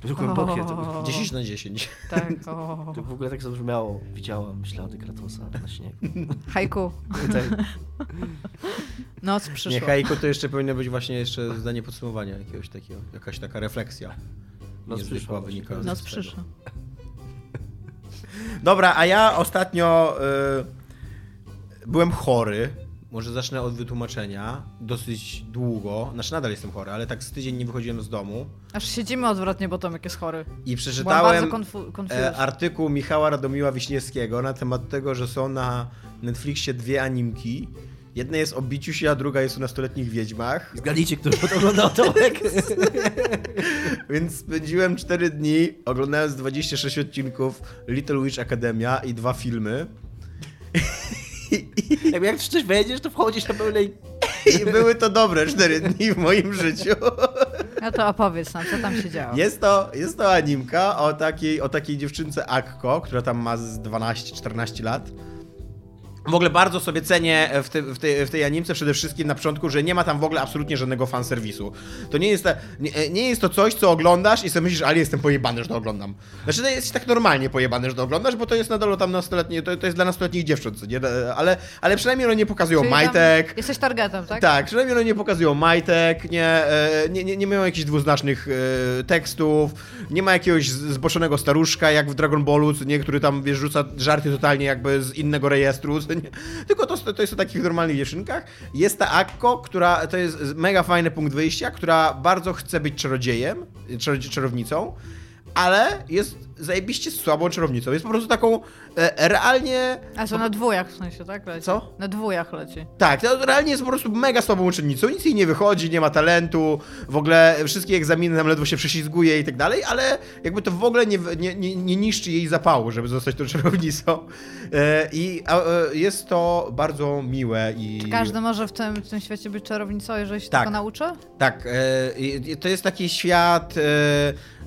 Speaker 4: To głębokie to było.
Speaker 3: O.
Speaker 2: 10 na 10.
Speaker 3: Tak, o.
Speaker 4: To w ogóle tak zabrzmiało. Widziałam ślady Kratosa na śniegu.
Speaker 3: Haiku.
Speaker 4: Tak.
Speaker 3: Noc
Speaker 2: Nie,
Speaker 3: przyszła.
Speaker 2: haiku to jeszcze powinno być właśnie jeszcze zdanie podsumowania jakiegoś takiego, jakaś taka refleksja.
Speaker 4: Noc przyszła.
Speaker 3: Noc przyszła.
Speaker 2: Dobra, a ja ostatnio y, byłem chory. Może zacznę od wytłumaczenia. Dosyć długo. Znaczy nadal jestem chory, ale tak z tydzień nie wychodziłem z domu.
Speaker 3: Aż siedzimy odwrotnie, bo Tomek jest chory.
Speaker 2: I przeczytałem e, artykuł Michała Radomiła Wiśniewskiego na temat tego, że są na Netflixie dwie animki. Jedna jest o biciu się, a druga jest o nastoletnich wiedźmach.
Speaker 4: Zgadnijcie, kto to oglądał Tomek.
Speaker 2: Więc spędziłem 4 dni oglądając 26 odcinków Little Witch Academia i dwa filmy.
Speaker 4: Jakby jak w coś wejdziesz, to wchodzisz na pełnej...
Speaker 2: I były to dobre 4 dni w moim życiu.
Speaker 3: No to opowiedz nam, co tam się działo.
Speaker 2: Jest to, jest to animka o takiej, o takiej dziewczynce Akko, która tam ma z 12-14 lat. W ogóle bardzo sobie cenię w, te, w, tej, w tej animce przede wszystkim na początku, że nie ma tam w ogóle absolutnie żadnego fanserwisu. To nie jest, ta, nie, nie jest to coś, co oglądasz i sobie myślisz, ale jestem pojebany, że to oglądam. Znaczy to jest tak normalnie pojebany, że to oglądasz, bo to jest nadal tam nastoletnie, to, to jest dla nastoletnich dziewcząt, co nie? Ale, ale przynajmniej one nie pokazują
Speaker 3: Czyli
Speaker 2: majtek.
Speaker 3: Jesteś targetem, tak?
Speaker 2: Tak, przynajmniej one nie pokazują majtek, nie, e, nie, nie, nie mają jakichś dwuznacznych e, tekstów, nie ma jakiegoś zboczonego staruszka, jak w Dragon Ballu, nie, który tam, wiesz, rzuca żarty totalnie jakby z innego rejestru, nie? tylko to, to jest o takich normalnych dziewczynkach. Jest ta Akko, która, to jest mega fajny punkt wyjścia, która bardzo chce być czarodziejem, czar- czarownicą, ale jest zajebiście słabą czarownicą. Jest po prostu taką e, realnie...
Speaker 3: A co, na dwójach w sensie, tak? Leci.
Speaker 2: Co?
Speaker 3: Na dwójach leci.
Speaker 2: Tak, to realnie jest po prostu mega słabą uczennicą, nic jej nie wychodzi, nie ma talentu, w ogóle wszystkie egzaminy tam ledwo się prześlizguje i tak dalej, ale jakby to w ogóle nie, nie, nie, nie niszczy jej zapału, żeby zostać tą czarownicą. E, I a, e, jest to bardzo miłe i...
Speaker 3: Czy każdy może w tym, w tym świecie być czarownicą, jeżeli się
Speaker 2: Tak.
Speaker 3: tego nauczy?
Speaker 2: Tak, e, to jest taki świat, e,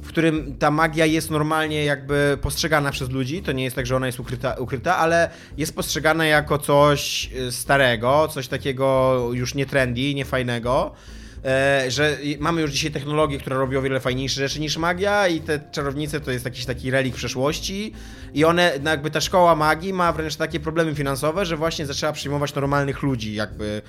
Speaker 2: w którym ta magia jest normalnie jakby postrzegana przez ludzi. To nie jest tak, że ona jest ukryta, ukryta ale jest postrzegana jako coś e, starego, coś takiego już nie trendy, nie fajnego. E, że mamy już dzisiaj technologię, która robi o wiele fajniejsze rzeczy niż magia i te czarownice to jest jakiś taki relik przeszłości i one, no jakby ta szkoła magii ma wręcz takie problemy finansowe, że właśnie zaczęła przyjmować normalnych ludzi jakby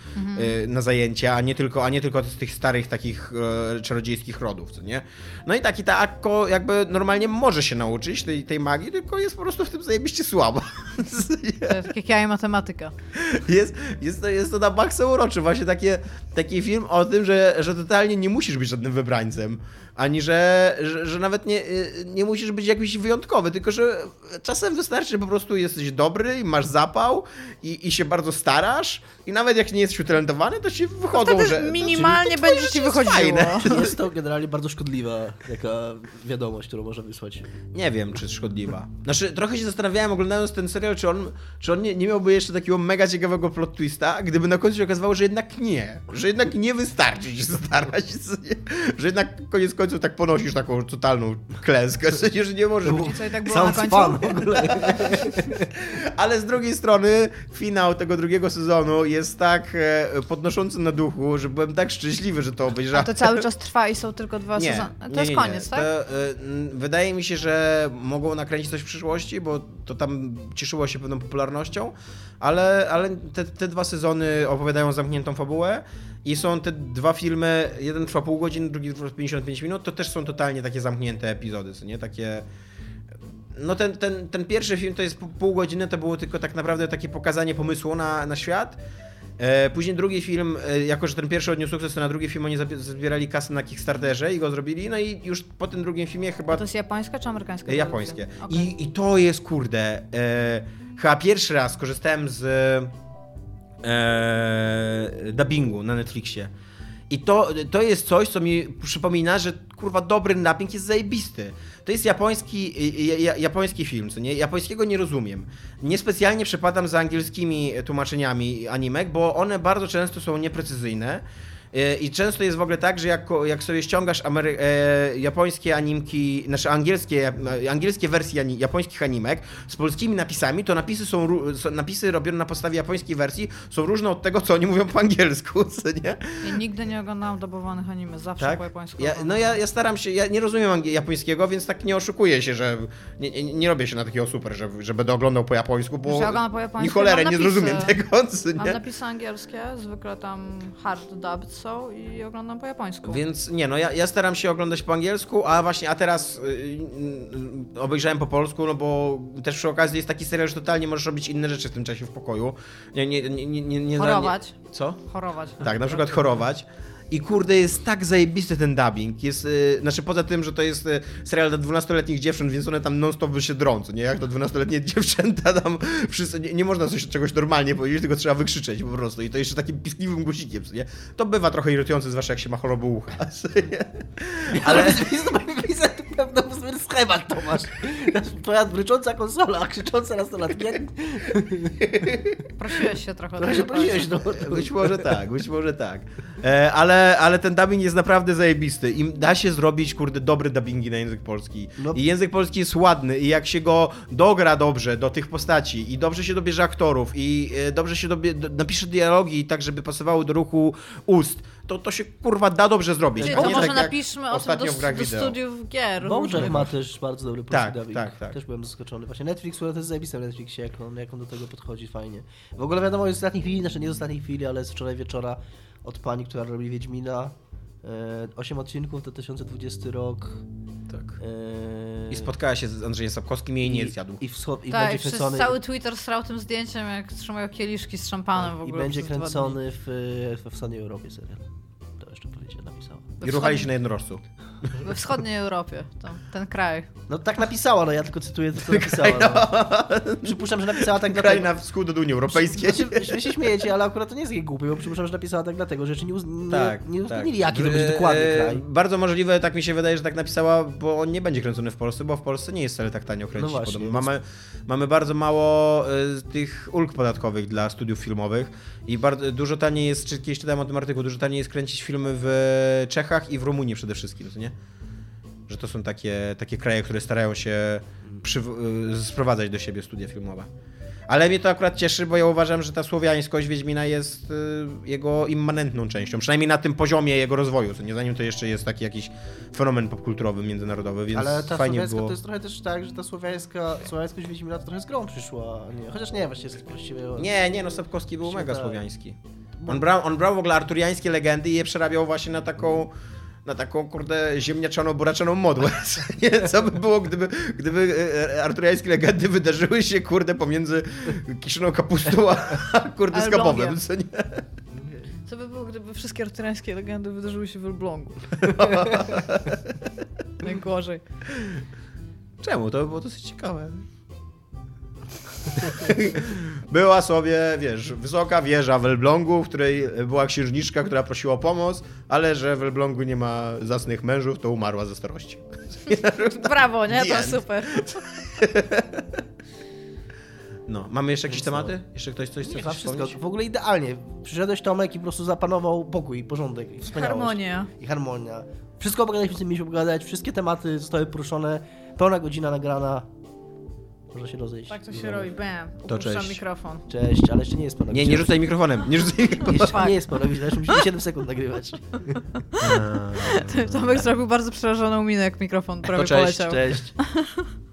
Speaker 2: e, na zajęcia, a nie tylko, a nie tylko z tych starych takich e, czarodziejskich rodów, co nie? No i taki ta Akko jakby normalnie może się nauczyć tej, tej magii, tylko jest po prostu w tym zajebiście słaba.
Speaker 3: To jest jak matematyka.
Speaker 2: Jest, jest, to, jest to na maksa uroczy, właśnie takie, taki film o tym, że, że totalnie nie musisz być żadnym wybrańcem, ani że, że, że nawet nie, y, nie musisz być jakiś wyjątkowy, tylko że czasem wystarczy, że po prostu jesteś dobry i masz zapał i, i się bardzo starasz i nawet jak nie jesteś utalentowany, to ci wychodzą,
Speaker 3: Wtedy
Speaker 2: że...
Speaker 3: minimalnie
Speaker 2: to
Speaker 3: będzie ci wychodziło.
Speaker 2: fajne.
Speaker 4: Jest to generalnie bardzo szkodliwa taka wiadomość, którą można wysłać.
Speaker 2: Nie wiem, czy jest szkodliwa. Znaczy, trochę się zastanawiałem oglądając ten serial, czy on, czy on nie, nie miałby jeszcze takiego mega ciekawego plot twista, gdyby na końcu się okazało, że jednak nie. Że jednak nie wystarczy się starać. Że jednak koniec końców tak ponosisz taką totalną klęskę, w sensie, że nie możesz być.
Speaker 3: Co i tak było na końcu?
Speaker 4: fun w ogóle.
Speaker 2: Ale z drugiej strony finał tego drugiego sezonu jest tak e, podnoszący na duchu, że byłem tak szczęśliwy, że to
Speaker 3: A
Speaker 2: obejrzałem.
Speaker 3: to cały czas trwa i są tylko dwa sezony. To jest koniec, tak?
Speaker 2: To, y, wydaje mi się, że mogą nakręcić coś w przyszłości, bo to tam cieszyło się pewną popularnością, ale, ale te, te dwa sezony opowiadają zamkniętą fabułę i są te dwa filmy, jeden trwa pół godziny, drugi trwa 55 minut, to też są totalnie takie zamknięte epizody, co nie? Takie... No ten, ten, ten pierwszy film to jest pół- godziny, to było tylko tak naprawdę takie pokazanie pomysłu na, na świat. E, później drugi film, e, jako że ten pierwszy odniósł sukces, to na drugi film oni zbierali kasę na Kickstarterze i go zrobili, no i już po tym drugim filmie chyba
Speaker 3: To jest japońska czy amerykańska?
Speaker 2: e, japońskie.
Speaker 3: Okej.
Speaker 2: I, I to jest, kurde, e, chyba pierwszy raz korzystałem z e, dubbingu na Netflixie. I to, to jest coś, co mi przypomina, że kurwa dobry dubbing jest zajebisty. To jest japoński, ja- ja- japoński film, co nie? Japońskiego nie rozumiem. Niespecjalnie przepadam za angielskimi tłumaczeniami animek, bo one bardzo często są nieprecyzyjne. E, I często jest w ogóle tak, że jak, jak sobie ściągasz Amery- e, japońskie animki, znaczy angielskie, e, angielskie wersje japońskich animek z polskimi napisami, to napisy są, napisy robione na podstawie japońskiej wersji są różne od tego, co oni mówią po angielsku, co nie?
Speaker 3: Ja nigdy nie oglądałam dubowanych anime, zawsze
Speaker 2: Tak?
Speaker 3: po japońsku.
Speaker 2: Ja, no ja, ja staram się, ja nie rozumiem japońskiego, więc tak nie oszukuję się, że nie, nie, robię się na takiego super, że, że będę oglądał po japońsku, bo
Speaker 3: ja po japońsku,
Speaker 2: ni cholerę
Speaker 3: mam
Speaker 2: nie zrozumiem tego, co
Speaker 3: Mam
Speaker 2: nie?
Speaker 3: napisy angielskie, zwykle tam hard dubbed są i oglądam po japońsku.
Speaker 2: Więc nie, no ja, ja staram się oglądać po angielsku, a właśnie, a teraz y, y, y, obejrzałem po polsku, no bo też przy okazji jest taki serial, że totalnie możesz robić inne rzeczy w tym czasie w pokoju. Nie, nie, nie, nie, nie, nie
Speaker 3: Chorować.
Speaker 2: Nie, co?
Speaker 3: Chorować.
Speaker 2: Tak, na przykład chorować. I kurde, jest tak zajebisty ten dubbing. Jest, y, znaczy poza tym, że to jest y, serial dla 12-letnich dziewcząt, więc one tam non-stop by się drą, co nie? Jak to 12-letnie dziewczęta tam wszyscy, nie, nie można coś, czegoś normalnie powiedzieć, tylko trzeba wykrzyczeć po prostu. I to jeszcze takim piskliwym głosikiem, co nie? To bywa trochę irytujące, zwłaszcza jak się ma chorobę ucha, nie?
Speaker 4: Ale tu pewną schemat, Tomasz. Twoja brycząca konsola, a krzycząca nastolatki.
Speaker 3: Prosiłeś się trochę. o
Speaker 4: Trochę się
Speaker 3: tego
Speaker 4: prosiłeś, no.
Speaker 2: Być może tak, być może tak. E, ale, ale ten dubbing jest naprawdę zajebisty. I da się zrobić, kurde, dobre dubbingi na język polski.
Speaker 4: No.
Speaker 2: I język polski jest ładny i jak się go dogra dobrze do tych postaci i dobrze się dobierze aktorów i e, dobrze się dobie, do, napisze dialogi tak, żeby pasowały do ruchu ust, to to się, kurwa, da dobrze zrobić. A
Speaker 3: to może
Speaker 2: tak
Speaker 3: napiszmy o tym do,
Speaker 2: w grach
Speaker 3: do
Speaker 2: wideo.
Speaker 3: studiów gier.
Speaker 4: Bojack ma też bardzo dobry
Speaker 2: Tak,
Speaker 4: dubbing.
Speaker 2: tak, tak.
Speaker 4: Też byłem zaskoczony. Właśnie Netflix, to jest zajebiste na Netflixie, jak on, jak on do tego podchodzi fajnie. W ogóle wiadomo, jest z ostatniej chwili, znaczy nie z ostatniej chwili, ale z wczoraj wieczora od pani, która robi Wiedźmina. E, 8 odcinków, 2020 rok.
Speaker 2: Tak.
Speaker 4: E,
Speaker 2: I spotkała się z Andrzejem Sapkowskim i jej nie zjadł.
Speaker 4: I, wschod, i
Speaker 3: Tak,
Speaker 4: będzie
Speaker 3: i
Speaker 4: kręcony.
Speaker 3: cały Twitter strał tym zdjęciem, jak trzymają kieliszki z szampanem w
Speaker 4: I
Speaker 3: ogóle.
Speaker 4: będzie
Speaker 3: przez dwa
Speaker 4: kręcony w, we wschodniej Europie serial. To jeszcze powiedziała, napisała.
Speaker 2: I ruchali się na jednorożcu.
Speaker 3: We wschodniej Europie, to, ten kraj.
Speaker 4: No tak napisała, no ja tylko cytuję to, co napisała. No. Przypuszczam, że napisała tak
Speaker 2: Kraj
Speaker 4: dlatego.
Speaker 2: na wschód od Unii Europejskiej.
Speaker 4: Znaczy, wy się śmiejecie, ale akurat to nie jest jej głupie, bo przypuszczam, że napisała tak dlatego, że jeszcze nie, uz nie,
Speaker 2: Tak,
Speaker 4: nie
Speaker 2: tak.
Speaker 4: uzgodnili, jaki to będzie dokładny
Speaker 2: E,
Speaker 4: kraj.
Speaker 2: Bardzo możliwe, tak mi się wydaje, że tak napisała, bo on nie będzie kręcony w Polsce, bo w Polsce nie jest wcale tak tanio kręcić.
Speaker 4: No właśnie, więc-
Speaker 2: mamy, mamy bardzo mało e, tych ulg podatkowych dla studiów filmowych i bardzo, dużo taniej jest, czy kiedyś czytałem o tym artykuł, dużo taniej jest kręcić filmy w Czechach i w Rumunii przede wszystkim, nie? Że to są takie, takie kraje, które starają się przy, sprowadzać do siebie studia filmowe. Ale mnie to akurat cieszy, bo ja uważam, że ta słowiańskość Wiedźmina jest y, jego immanentną częścią. Przynajmniej na tym poziomie jego rozwoju. Co nie zanim to jeszcze jest taki jakiś fenomen popkulturowy, międzynarodowy, więc
Speaker 4: Ale ta
Speaker 2: fajnie
Speaker 4: słowiańska
Speaker 2: było.
Speaker 4: to jest trochę też tak, że ta słowiańska, słowiańskość Wiedźmina to trochę z grą przyszła. Nie. Chociaż nie, właściwie jest właściwie...
Speaker 2: Nie, nie, no Sapkowski był mega
Speaker 4: Tak.
Speaker 2: słowiański. On brał, on brał w ogóle arturiańskie legendy i je przerabiał właśnie na taką na taką, kurde, ziemniaczaną, buraczaną modłę. Co by było, gdyby, gdyby e, arturiańskie legendy wydarzyły się, kurde, pomiędzy kiszoną kapustą a, a kurde, skabowem, co nie?
Speaker 3: Co by było, gdyby wszystkie artyrańskie legendy wydarzyły się w Elblągu? Najgorzej.
Speaker 2: Czemu? To by było dosyć ciekawe. Była sobie, wiesz, wysoka wieża w Elblągu, w której była księżniczka, która prosiła o pomoc, ale że w Elblągu nie ma zacnych mężów, to umarła ze starości.
Speaker 3: Brawo, nie? To super.
Speaker 2: No, mamy jeszcze jakieś
Speaker 4: no.
Speaker 2: tematy? Jeszcze ktoś coś chce
Speaker 4: wszystko. W ogóle idealnie. Przyszedłeś Tomek i po prostu zapanował pokój, porządek i wspaniałość.
Speaker 3: Harmonia.
Speaker 4: I harmonia. Wszystko pogadaliśmy, co mieliśmy pogadać, wszystkie tematy zostały poruszone, pełna godzina nagrana. Można się rozejść.
Speaker 3: Tak to się robi, bam.
Speaker 2: To
Speaker 3: Upuszczam
Speaker 2: cześć.
Speaker 3: mikrofon.
Speaker 4: Cześć, ale jeszcze nie jest pełna
Speaker 2: Nie, nie rzucaj mikrofonem, nie rzucaj mikrofonem.
Speaker 4: Jeszcze nie jest pełna godzina, jeszcze musimy 7 sekund nagrywać.
Speaker 3: Tomek zrobił bardzo przerażoną minę, jak mikrofon prawie
Speaker 2: cześć,
Speaker 3: poleciał.
Speaker 4: Cześć.